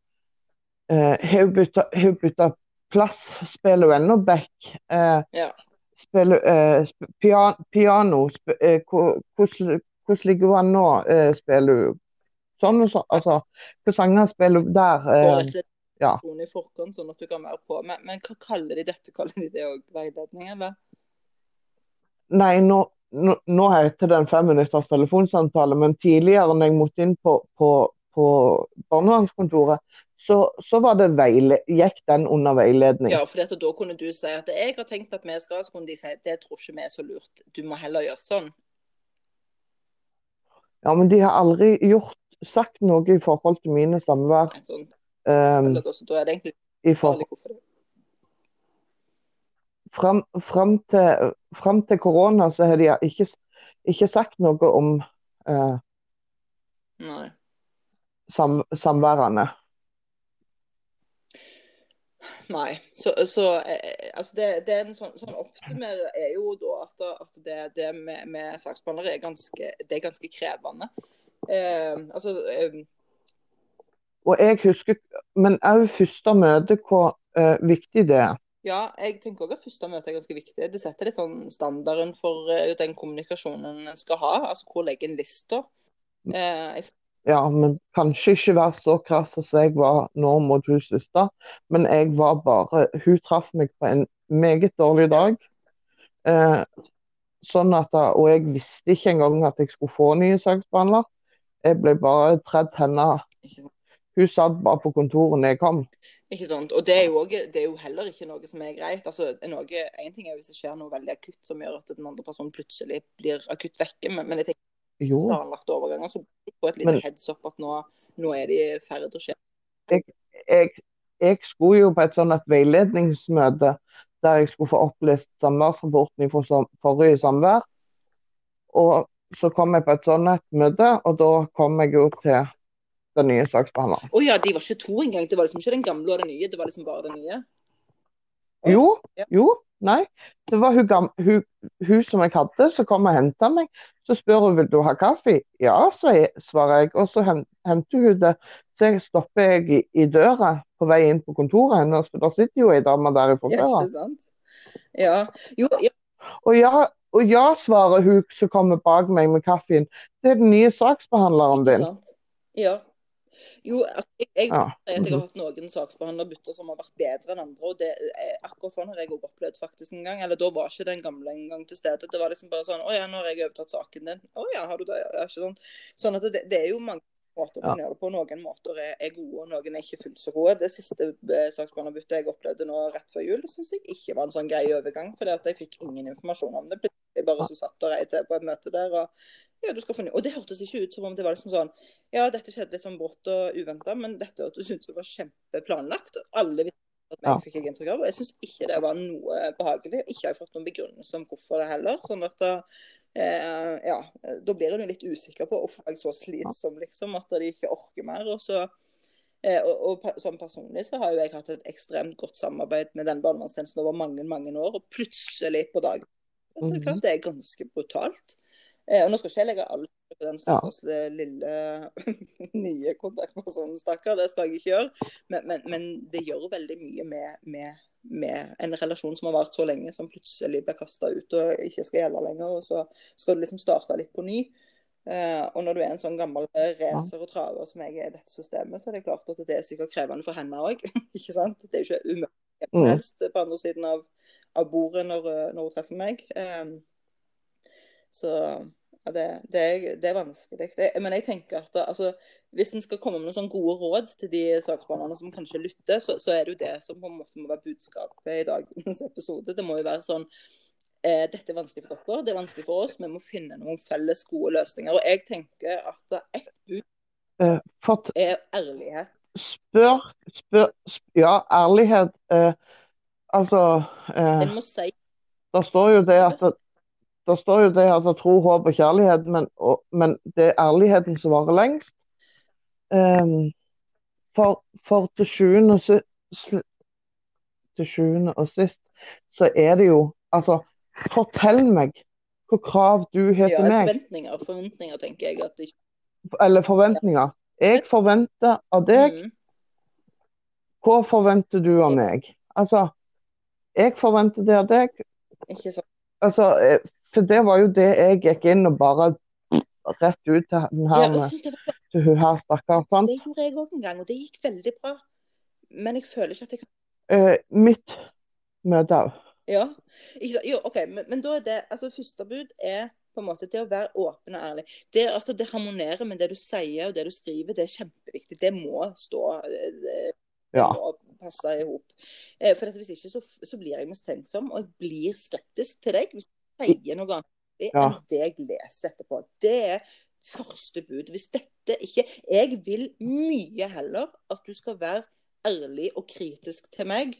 eh, Har hun bytta, bytta plass? Spiller hun ennå back? Eh, Ja. spiller, eh, sp pian piano? Sp eh, hvordan, ligger hun an nå? Spiller hun sånn og sånn? Altså, hva sanger spiller hun der? Eh, ja. i forkant, sånn at du kan være på. Men, men hva kaller de dette? Kaller de det òg veiledning, eller? Nei, nå, nå, nå heter det en femminutters telefonsamtale, men tidligere når jeg måtte inn på, på, på barnevernskontoret, så, så var det veile, gikk den under veiledning. Ja, for dette, da kunne du si at jeg har tenkt at vi skal, så kunne de si det tror ikke vi er så lurt. Du må heller gjøre sånn. Ja, men de har aldri gjort, sagt noe i forhold til mine samvær. Sånn, Um, da, er det egentlig i for, farlig hvorfor det. fram, fram, til, fram til korona så har de ikke, ikke sagt noe om eh, sam, samværene. Nei. Så, så eh, altså det, det, er en sånn, sånn oppsummerer er jo da at, at det, det med, med, saksbehandlere er ganske, det er ganske krevende. Eh, altså eh, Og jeg husker, men òg første møte, hvor uh, viktig det er. Ja, jeg tenker også at første møte er ganske viktig. Det setter litt sånn standarden for uh, den kommunikasjonen en skal ha. Altså hvor legger en lista? Uh, ja, men kanskje ikke være så krass som jeg var nå mot hun siste. Men jeg var bare Hun traff meg på en meget dårlig dag. Uh, sånn at, og jeg visste ikke engang at jeg skulle få nye saksbehandler. Jeg ble bare tredd henne. Hun satt bare på kontoret når jeg kom. Ikke sant? Og det er, også, det er, jo heller ikke noe som er greit. Altså, noe, en ting er hvis det skjer noe veldig akutt som gjør at den andre personen plutselig blir akutt vekke, men, men jeg tenker jo. planlagte overganger, så få et lite men, heads up at nå, nå er de i ferd å skje. Jeg, jeg, jeg, skulle jo på et sånt et veiledningsmøte der jeg skulle få opplest samværsrapporten fra forrige samvær. Og så kom jeg på et sånt et møte, og da kom jeg jo til den nye saksbehandleren. Å oh, ja, de var ikke to engang? Det var liksom ikke den gamle og den nye, det var liksom bare den nye? Jo, jo, nei. Det var hun, hun, hun, som jeg hadde, som kom og henta meg. Så spør hun vil du ha kaffe. Ja, svarer jeg. Og så henter hun det. Så jeg stopper jeg i, i, døra på vei inn på kontoret hennes, for der sitter jo ei dame der fra før Ja. Jo, ja. Og ja, og ja, svarer hun som kommer bak meg med kaffen. Det er den nye saksbehandleren din. Sant. Ja. Jo, altså, jeg, jeg, ja. jeg, jeg, har hatt noen saksbehandlerbytter som har vært bedre enn andre. og det er Akkurat sånn har jeg også opplevd faktisk en gang. Eller da var ikke den gamle en gang til stede. Det var liksom bare sånn Å ja, nå har jeg overtatt saken din. Å ja, har du det? Ja, ikke sånn. Sånn at det, det er jo mange måter å gjøre det på. Noen måter er, er, gode, og noen er ikke fullt så gode. Det siste eh, saksbehandlerbyttet jeg opplevde nå rett før jul, syns jeg ikke var en sånn grei overgang. For jeg fikk ingen informasjon om det. Plutselig bare så satt og rei til på et møte der. og ja, du skal få ny. Og det hørtes ikke ut som om det var liksom sånn Ja, dette skjedde litt sånn brått og uventa, men dette hørtes ut som det var kjempeplanlagt. Alle visste at ja. fikk jeg inntrykk av. Og jeg syns ikke det var noe behagelig. Ikke har jeg fått noen begrunnelse om hvorfor det heller. sånn at eh, ja, da blir en jo litt usikker på hvorfor jeg er så slitsom, liksom. At de ikke orker mer. og så Eh, og, og, som personlig så har jo jeg hatt et ekstremt godt samarbeid med den barnevernstjenesten over mange mange år, og plutselig på dagen så det er klart mhm. det er ganske brutalt. Eh, og nå skal ikke jeg legge alt på den stakkars ja. lille (laughs) nye kontaktpersonen, stakkar. Det skal jeg ikke gjøre. Men, men, men det gjør veldig mye med, med, med, en relasjon som har vart så lenge, som plutselig blir kasta ut og ikke skal gjelde lenger. Og så skal du liksom starte litt på ny. Eh, og når du er en sånn gammel racer og traver som jeg er i dette systemet, så er det klart at det er sikkert krevende for henne òg. (laughs) ikke sant? Det er jo ikke umulig mm. helst på andre siden av, av bordet når, når, hun treffer meg. Um, så ja, det, det, er, det, er, vanskelig. Det, men jeg tenker at altså, hvis en skal komme med noen sånne gode råd til de saksbehandlerne som kanskje lytter, så, så, er det jo det som på en måte må være budskapet i dagens (laughs) episode. Det må jo være sånn eh, Dette er vanskelig for dere, det er vanskelig for oss. Vi må finne noen felles gode løsninger. Og jeg tenker at ett bud for, er ærlighet. Spør, spør, spør Ja, ærlighet Eh, Altså eh, En må si Det står jo det at det står jo det at tro, håp og kjærlighet, men, og, men det er ærligheten som varer lengst. Um, for, for, til sjuende og sist til sjuende og sist så er det jo Altså, fortell meg hva krav du har til meg. Forventninger, forventninger, tenker jeg. at ikke... Eller forventninger. Jeg forventer av deg. Mm. Hva forventer du av meg? Altså, jeg forventer det av deg. Ikke sant. Altså, eh, for det var jo det jeg gikk inn og bare rett ut til den her, ja, var... til hun her stakkar. Det gjorde jeg òg en gang, og det gikk veldig bra. Men jeg føler ikke at jeg kan eh, Mitt møte òg. Ja. Jo, OK, men, men, da er det altså Første bud er på en måte det å være åpen og ærlig. Det at det harmonerer med det du sier og det du skriver, det er kjempeviktig. Det må stå. Det ja. må passe i hop. Eh, for hvis ikke så, så, blir jeg mistenksom, og jeg blir skeptisk til deg. Hvis sier noe annet ja. enn det jeg leser etterpå. Det er første bud. Hvis dette ikke Jeg vil mye heller at du skal være ærlig og kritisk til meg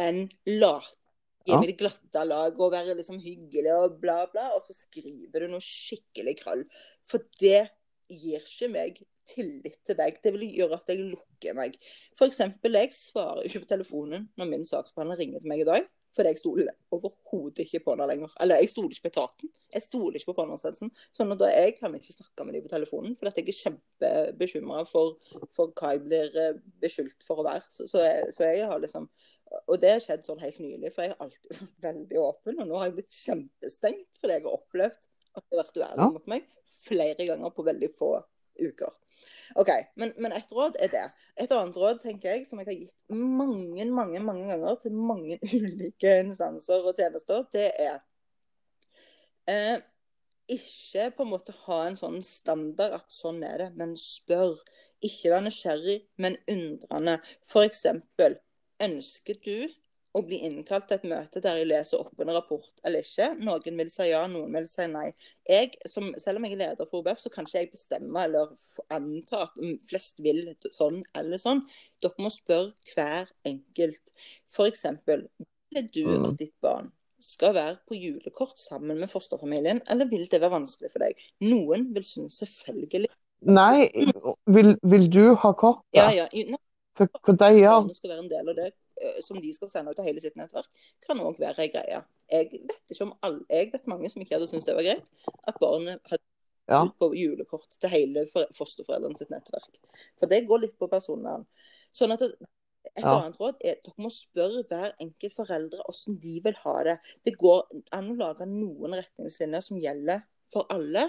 enn late gi meg det glatte lag og være liksom hyggelig og bla, bla, og så skriver du noe skikkelig krøll. For det gir ikke meg tillit til deg. Det vil gjøre at jeg lukker meg. F.eks. jeg svarer ikke på telefonen når min saksbehandler ringer til meg i dag. Fordi jeg stoler overhodet ikke på henne lenger. Eller jeg stoler ikke på etaten. Jeg stoler ikke på barnevernstjenesten. Sånn at jeg kan ikke snakke med dem på telefonen, fordi jeg er kjempebekymra for, for, hva jeg blir eh, beskyldt for å være. Så, så, jeg, så, jeg, har liksom Og det har skjedd sånn helt nylig, for jeg har alltid vært (laughs) veldig åpen. Og nå har jeg blitt kjempestengt fordi jeg har opplevd at det har vært uærlig ja. mot meg flere ganger på veldig få uker. OK, men, men et råd er det. Et annet råd tenker jeg, som jeg har gitt mange mange, mange ganger til mange (laughs) ulike instanser og tjenester, det er eh, ikke på en måte ha en sånn standard at sånn er det, men spør. Ikke være nysgjerrig, men undrende. F.eks. ønsker du å bli innkalt til et møte der jeg leser opp en rapport eller ikke. Noen vil si ja, noen vil si nei. Jeg, som, selv om jeg er leder for OBF, så kan ikke jeg bestemme eller anta at flest vil sånn eller sånn. Dere må spørre hver enkelt. F.eks. Vil du mm. at ditt barn skal være på julekort sammen med fosterfamilien, eller vil det være vanskelig for deg? Noen vil synes selvfølgelig Nei, vil, vil du ha kort? Ja, ja. For, for de gjør skal være en del av det som de skal sende ut til hele sitt nettverk, kan òg være ei greie. Jeg vet ikke om alle, jeg vet mange som ikke hadde syntes det var greit at barnet hadde ja. på julekort til hele fosterforeldrene sitt nettverk. For det går litt på personvern. Sånn at et ja. annet råd er at dere må spørre hver enkelt foreldre hvordan de vil ha det. Det går an å lage noen retningslinjer som gjelder for alle.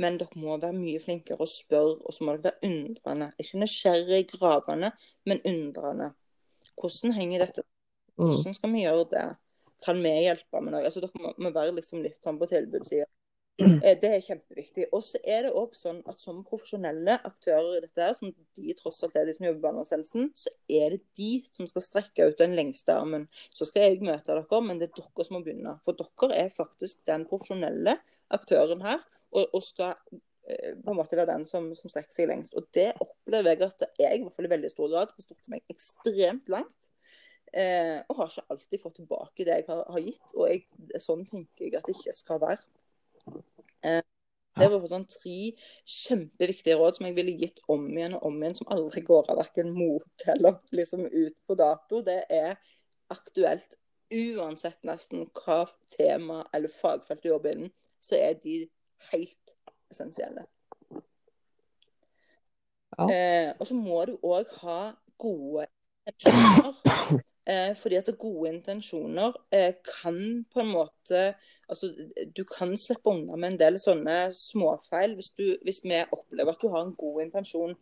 Men dere må være mye flinkere å spørre, og så må dere være undrende. Ikke nysgjerrig, gravende, men undrende. Hvordan henger dette mm. Hvordan skal vi gjøre det? Kan vi hjelpe med noe? Altså, Dere må, må være liksom litt sånn på tilbudssida. Eh, det er kjempeviktig. Og så er det òg sånn at som profesjonelle aktører i dette, her, som de tross alt er de som jobber i barnevernstjenesten, så er det de som skal strekke ut den lengste armen. Så skal jeg møte dere, men det er dere som må begynne. For dere er faktisk den profesjonelle aktøren her, og, og skal på en måte være den som, som, strekker seg lengst. Og det opplever jeg at jeg i hvert fall i veldig stor grad har strukket meg ekstremt langt. Eh, og har ikke alltid fått tilbake det jeg har, har gitt. Og jeg, sånn tenker jeg at det ikke skal være. Eh, det var sånn tre kjempeviktige råd som jeg ville gitt om igjen og om igjen, som aldri går av verken mot eller liksom ut på dato. Det er aktuelt uansett nesten hva tema eller fagfelt du jobber innen, så er de helt essensielle. Ja. Eh, og så må du òg ha gode intensjoner. Eh, fordi at gode intensjoner eh, kan på en måte Altså, du kan slippe unna med en del sånne småfeil hvis, du, hvis vi opplever at du har en god intensjon.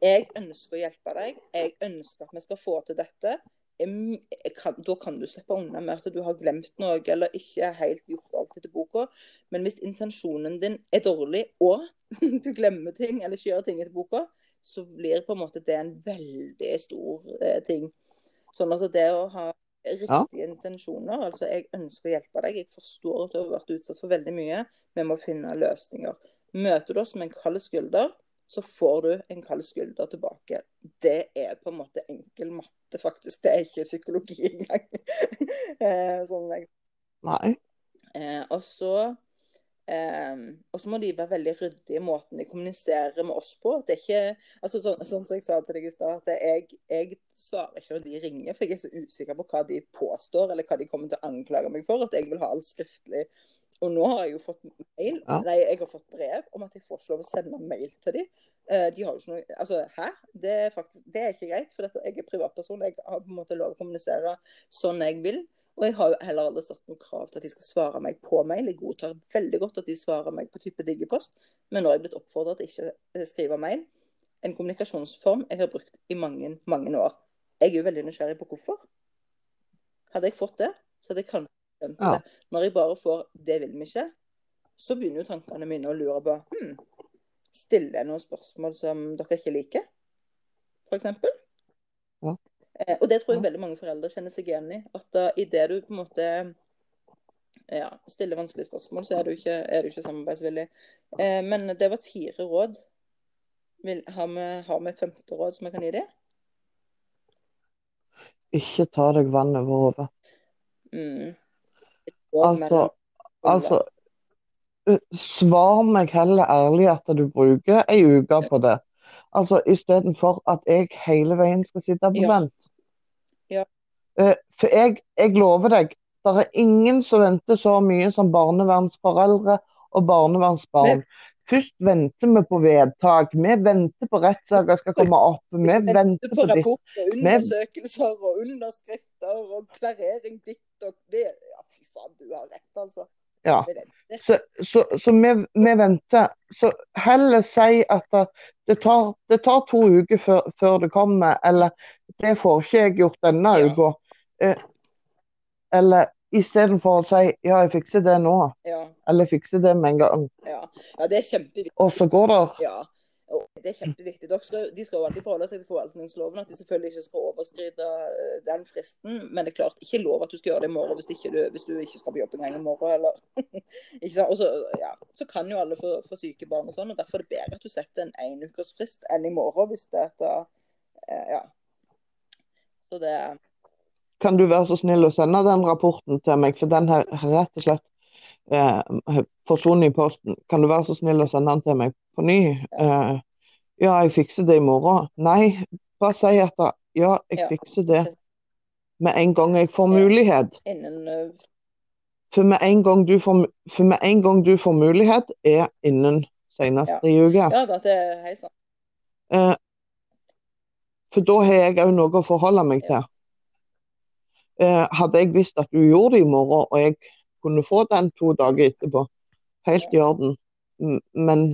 Jeg ønsker å hjelpe deg. Jeg ønsker at vi skal få til dette. Kan, da kan du slippe unna med at du har glemt noe eller ikke helt gjort alt etter boka. Men hvis intensjonen din er dårlig, og (laughs) du glemmer ting eller ikke gjør ting etter boka, så blir på en måte det en veldig stor eh, ting. Sånn at det å ha riktige ja. intensjoner Altså, jeg ønsker å hjelpe deg. Jeg forstår at du har vært utsatt for veldig mye. Vi må finne løsninger. Møter du oss med en kald skulder, så får du en kald skulder tilbake. Det er på en måte enkel matte, faktisk. Det er ikke psykologi engang. (laughs) Eh, sånn jeg... Nei. Eh, og så eh, og så må de være veldig ryddige i måten de kommuniserer med oss på. Det er ikke, altså så, sånn som jeg sa til deg i stad, at jeg, jeg, svarer ikke når de ringer, for jeg er så usikker på hva de påstår, eller hva de kommer til å anklage meg for. At jeg vil ha alt skriftlig. Og nå har jeg jo fått mail, ja. nei, jeg har fått brev om at jeg får ikke lov å sende mail til dem. Uh, de har jo ikke noe, altså, Hæ? Det er, faktisk, det er ikke greit, for jeg er privatperson. Jeg har på en måte lov å kommunisere sånn jeg vil. Og jeg har jo heller aldri satt noe krav til at de skal svare meg på mail. Jeg godtar veldig godt at de svarer meg på type digipost, men nå har jeg blitt oppfordret til ikke å skrive mail. En kommunikasjonsform jeg har brukt i mange, mange år. Jeg er jo veldig nysgjerrig på hvorfor. Hadde jeg fått det, så hadde jeg kanskje Ja. Når jeg bare får 'det vil vi ikke', så begynner jo tankene mine å lure på hm, Stiller jeg noen spørsmål som dere ikke liker, f.eks.? Ja. Eh, og det tror jeg veldig mange foreldre kjenner seg igjen i. At uh, idet du på en måte ja, stiller vanskelige spørsmål, så er du ikke, er du ikke samarbeidsvillig. Eh, men det var fire råd. Vil, har, vi, har, vi, et femte råd som jeg kan gi dem? Ikke ta deg vann over hodet. Mm. Altså, altså Svar meg heller ærlig at du bruker ei uke på det. Altså istedenfor at jeg hele veien skal sitte på vent. Ja. Ja. For jeg, jeg lover deg, det er ingen som venter så mye som barnevernsforeldre og barnevernsbarn. Først venter vi på vedtak, vi venter på rettssaker skal komme opp, vi venter på på rapporter, undersøkelser og underskrifter og klarering ditt og det. Ja, fy faen, du har rett, altså. Ja. Så, så, så vi, vi venter. Så heller si at det, det, tar, det tar to uker før, før det kommer, eller det får ikke jeg gjort denne Ja. uka. Eh, eller istedenfor å si ja, jeg fikser det nå, Ja, eller fikser det med en gang. ja. ja, det er kjempeviktig. Og så går det Ja, det er kjempeviktig. De skal jo alltid forholde seg til forvaltningsloven, at de selvfølgelig ikke skal overskride eh, den fristen. Men det er klart, ikke lov at du skal gjøre det i morgen hvis, ikke du, hvis du ikke skal på jobb engang i morgen. Eller. (laughs) så, ja, så kan jo alle få, få syke barn og sånn, og derfor er det bedre at du setter en énukersfrist enn i morgen. hvis det er at, eh, ja. Så det Kan du være så snill å sende den rapporten til meg, for den her rett og slett eh, forsvunnet i posten. Kan du være så snill å sende den til meg på ny? Eh, ja, jeg fikser det i morgen. Nei, bare si at da, ja, jeg fikser det med en gang jeg får mulighet. eh, For med en gang du får, for med en gang du får mulighet, er innen senest Ja. tre uker. Ja det er helt sant. Eh, for da har jeg òg noe å forholde meg til. Eh, hadde jeg visst at du gjorde det i morgen, og jeg kunne få den to dager etterpå, helt i orden. Men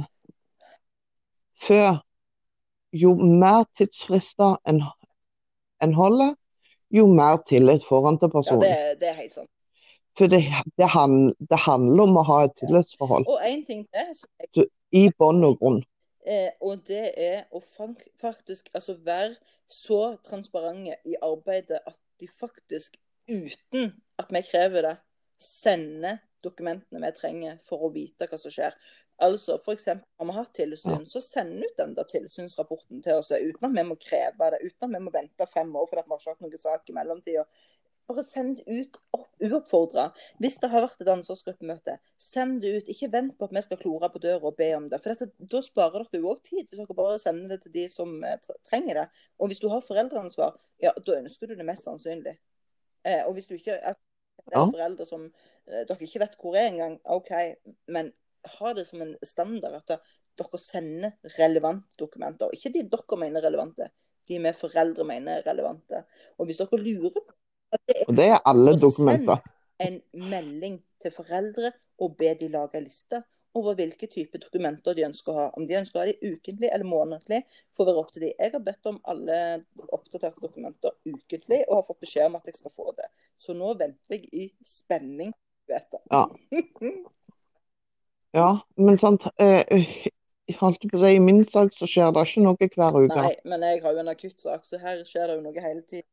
før Jo mer tidsfrister en, en holder, jo mer tillit får han til Ja, personen. det, det er helt sant. For det, det, han, det handler om å ha et tillitsforhold Og én ting til som jeg i bånn og grunn. Eh, og det er å fak- faktisk altså være så transparente i arbeidet at de faktisk, uten at vi krever det, sender dokumentene vi trenger for å vite hva som skjer. Altså f.eks. har vi hatt tilsyn, så send ut den der tilsynsrapporten til oss uten at vi må kreve det, uten at vi må vente fem år fordi vi har ikke hatt noen sak i mellomtida. Bare send ut uoppfordra. Hvis det har vært et ansvarsgruppemøte, send det ut. Ikke vent på at vi skal klore på døra og be om det. For dette, Da sparer dere òg tid, hvis dere bare sender det til de som eh, trenger det. Og hvis du har foreldreansvar, ja, da ønsker du det mest sannsynlig. Eh, og hvis du ikke er det er Ja. foreldre som eh, dere ikke vet hvor er engang, OK, men ha det som en standard at dere sender relevante dokumenter. Ikke de dere mener relevante, de vi foreldre mener er relevante. Og hvis dere lurer det er Og det er alle dokumenter. send en melding til foreldre og be de lage en liste over hvilke type dokumenter de ønsker å ha. Om de ønsker å ha de ukentlig eller månedlig, får være opp til de. Jeg har bedt om alle oppdaterte dokumenter ukentlig, og har fått beskjed om at jeg skal få det. Så nå venter jeg i spenning. Vet jeg. Ja. Ja, men sant eh, I min sak så skjer det ikke noe hver uke. Nei, men jeg har jo en akuttsak, så her skjer det jo noe hele tiden.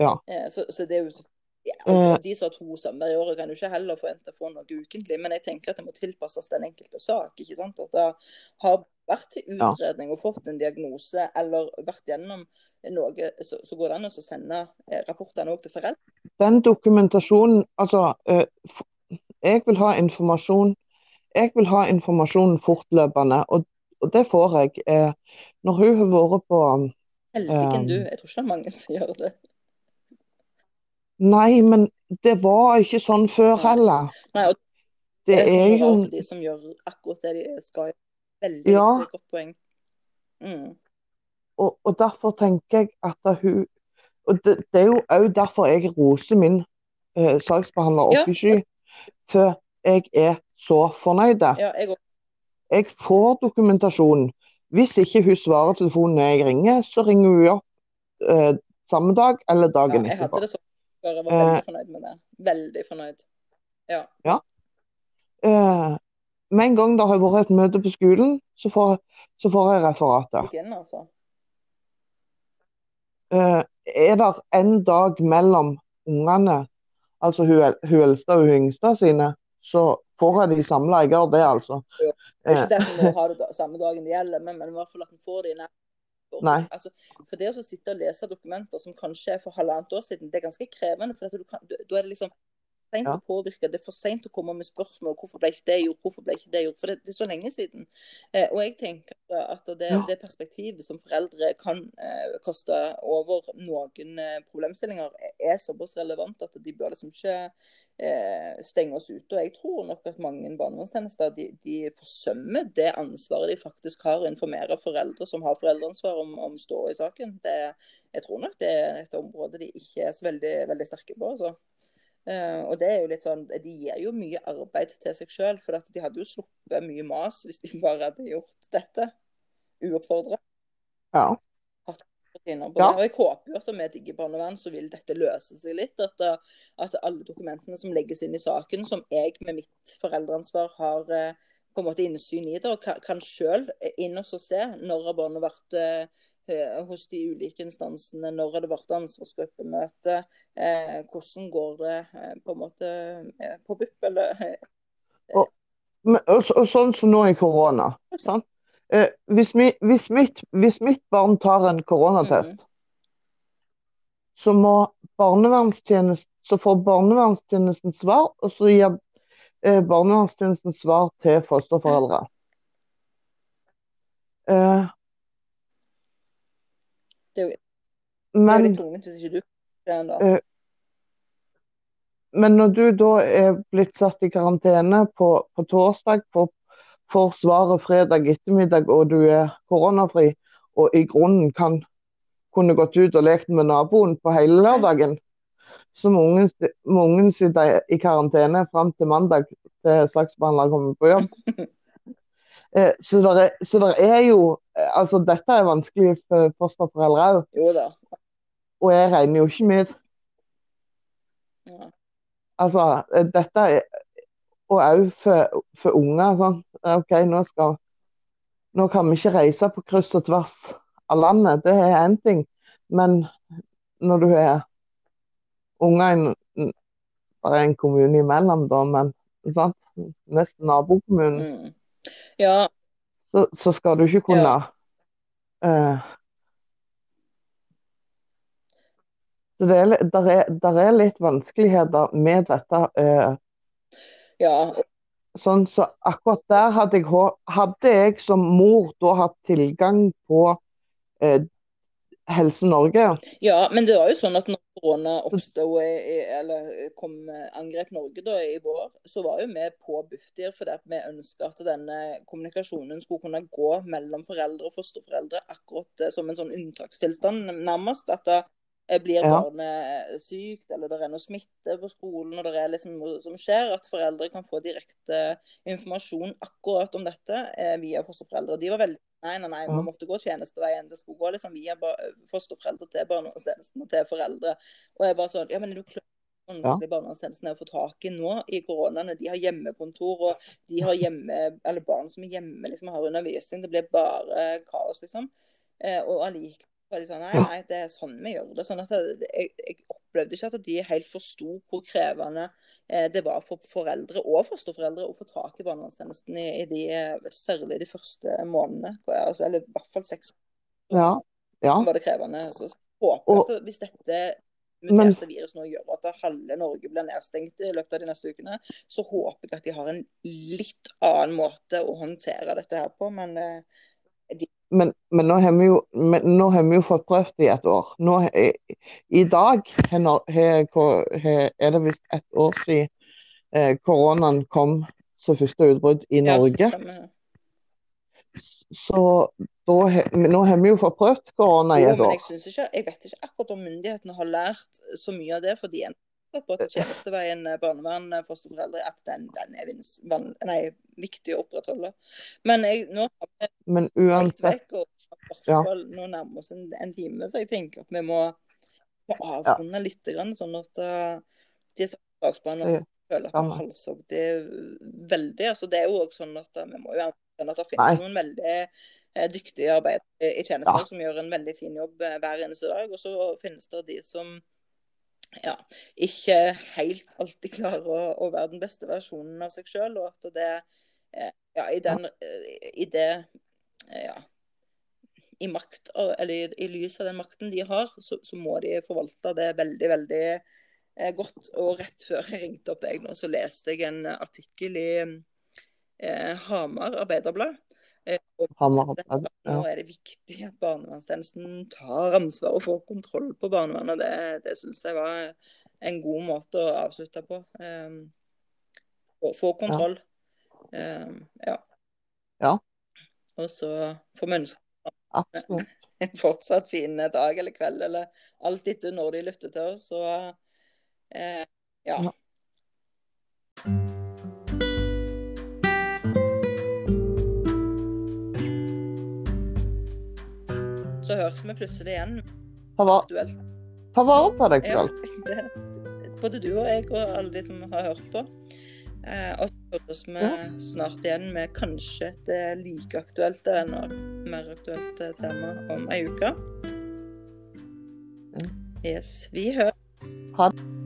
Ja. Eh, Så, så det er jo så ja, Eh. De som har to samvær i året, kan jo ikke heller forvente å få noe ukentlig. Men jeg tenker at det må tilpasses den enkelte sak. ikke sant? At det har vært til utredning og fått en diagnose, eller vært gjennom noe, så, så går det an å sende eh, rapportene òg til foreldre. Den dokumentasjonen Altså, eh, jeg vil ha informasjon Jeg vil ha informasjon fortløpende, og, og det får jeg. Eh, når hun har vært på Heldigen Um. du. Jeg tror ikke det er mange som gjør det. Nei, men det var ikke sånn før heller. Nei, og Det det er jo de som gjør akkurat det de skal. Veldig Ja. godt poeng. Mm. Og, og derfor tenker jeg at hun Og det, det er jo òg derfor jeg roser min eh, saksbehandler Ja. oppe i sky. For jeg er så fornøyd. Ja, jeg. Jeg får dokumentasjon. Hvis ikke hun svarer telefonen når jeg ringer, så ringer hun opp eh, samme dag eller Ja, dagen jeg etterpå. hadde det sånn. Jeg var Eh. veldig fornøyd med det. Veldig fornøyd. Eh, med en gang det har vært et møte på skolen, så får, så får jeg referatet. Inn, altså. Eh, er det en dag mellom ungene, altså eldste og hun yngste sine, så får jeg de samla. Jeg gjør det, altså. Det er Eh, ikke det vi har ha det samme dagen det gjelder, men, men i hvert fall at vi får det i nær Nei. Altså, for det å sitte og lese dokumenter som kanskje er for halvannet år siden, det er ganske krevende. For at du kan, da da er det liksom seint Ja. å påvirke, det er for seint å komme med spørsmål. Hvorfor ble ikke det gjort? Hvorfor ble ikke det gjort? For det, det er så lenge siden. Eh, og jeg tenker at det, Ja. det perspektivet som foreldre kan eh, koste over noen eh, problemstillinger, er såpass relevant at de bør liksom ikke eh, stenge oss ute. Og jeg tror nok at mange barnevernstjenester de, de forsømmer det ansvaret de faktisk har å informere foreldre som har foreldreansvar om, om ståa i saken. Det, jeg tror nok det er et område de ikke er så veldig, veldig sterke på. altså. Eh, og det er jo litt sånn, De gir jo mye arbeid til seg sjøl, for de hadde jo sluppet mye mas hvis de bare hadde gjort dette uoppfordra. Ja. På Ja. det. Og jeg håper jo at med Digge barnevern så vil dette løse seg litt. At, eh, at alle dokumentene som legges inn i saken, som jeg med mitt foreldreansvar har eh, på en måte innsyn i det, og kan, sjøl inn og se når har barnet vært eh, eh, hos de ulike instansene, når har det vært ansvarsgruppemøte, eh, hvordan går det eh, på en måte eh, på BUP, eller og, Men, og, og sånn som nå i korona. Sant? Eh, hvis, mi, hvis, mitt, hvis mitt barn tar en koronatest, mm. så må barnevernstjenesten så får barnevernstjenesten svar, og så gir eh, barnevernstjenesten svar til fosterforeldre. Eh, Det er jo- det er jo men tvungent hvis ikke du det. Eh, Men når du da er blitt satt i karantene på, på torsdag, får, får svaret fredag ettermiddag, og du er koronafri, og i grunnen kan kunne gått ut og lekt med naboen på hele lørdagen, så må ungen, må ungen sitte i karantene fram til mandag til saksbehandler kommer på jobb. (laughs) Eh, Så det er, så der er jo Altså, dette er vanskelig for fosterforeldre òg, og jeg regner jo ikke med Ja. Altså, eh, dette er Og òg for, for unger. Sånn. OK, nå skal Nå kan vi ikke reise på kryss og tvers av landet, det er én ting. Men når du er unger i en- Det er en kommune imellom, da, men sant? nesten nabokommunen, Mm. Ja, så, så skal du ikke kunne eh, Så det er, der er, der er litt vanskeligheter med dette. Uh. ja. Sånn så akkurat der hadde jeg, hadde jeg som mor da hatt tilgang på eh, Helse Norge. Ja, men det var jo sånn at når korona oppstod, eller kom angrep Norge da i vår, så var jo vi på Bufdir fordi vi ønska at denne kommunikasjonen skulle kunne gå mellom foreldre og fosterforeldre akkurat eh, som en sånn unntakstilstand, nærmest. At blir Ja. barnet sykt, eller det er noe smitte på skolen, og det er liksom noe som skjer, at foreldre kan få direkte informasjon akkurat om dette eh, via fosterforeldre. De var veldig Nei, nei, nei, vi måtte gå tjenesteveien. Det skulle gå liksom via fosterforeldre til barnevernstjenesten og til foreldre. Og jeg bare sånn Ja, men er du klar vanskelig barnevernstjenesten er å få tak i nå i koronaene. De har hjemmekontor, og de har hjemme Eller barn som er hjemme, liksom har undervisning. Det blir bare kaos, liksom. Eh, og allikevel var de sånn Nei, nei, det er sånn vi gjør det. Sånn at jeg, jeg, opplevde ikke at de helt forsto hvor krevende eh, det var for foreldre og fosterforeldre å få tak i barnevernstjenesten i, i de, eh, særlig de første månedene. Altså, eller i hvert fall seks Ja. ja. var det krevende. Så håper at hvis dette Men- muterte virus nå gjør at halve Norge blir nedstengt i løpet av de neste ukene, så håper jeg at de har en litt annen måte å håndtere dette her på. Men eh, Men, men, nå har vi jo, men nå har vi jo fått prøvd i et år. Nå, i, I dag er det visst et år siden eh, koronaen kom som første utbrudd i Norge. Ja, Så da, nå har vi jo fått prøvd korona i Jo, et men år. jeg ikke, jeg vet ikke akkurat om myndighetene har lært så mye av det. for de er på tjenesteveien eh, barnevern, eh, fosterforeldre, at den, den er vins, nei, viktig å opprettholde. Men jeg, nå har vi Men uansett vekk, og Ja. nå nærmer oss en, en time, så jeg tenker at vi må, må avrunde litt, grann, sånn at uh, de saksbehandlerne Ja, føler at vi halshogg det veldig. altså Det er jo også sånn at vi må jo anerkjenne at det finnes Nei. noen veldig dyktige arbeidere i tjenesten Ja. som gjør en veldig fin jobb hver eneste dag. Og så finnes det de som ja, ikke helt alltid klarer å, å være den beste versjonen av seg sjøl, og at det eh, ja, i, den, eh, i det eh, ja, i makt, eller i, i lys av den makten de har, så, så må de forvalte det veldig, veldig godt. Og rett før jeg ringte opp deg nå, så leste jeg en artikkel i eh, Hamar Arbeiderblad. Eh, Hamar, ja. Nå er det viktig at barnevernstjenesten tar ansvar og får kontroll på barnevernet. Det, det syns jeg var en god måte å avslutte på. Um, få, få kontroll. Um, ja. Ja. Og så får vi ønske (laughs) en fortsatt fin dag eller kveld, eller alt etter når de lytter til oss. Så eh, ja. Ja. Så høres vi plutselig igjen. Ta, va Aktuelt. ta vare på deg Ja, det, både du og jeg og alle de som har hørt på. Eh, og så høres vi Ja. snart igjen med kanskje et eh, like aktuelt eller mer aktuelt eh, tema om ei uke. Yes, vi hører. Ha det.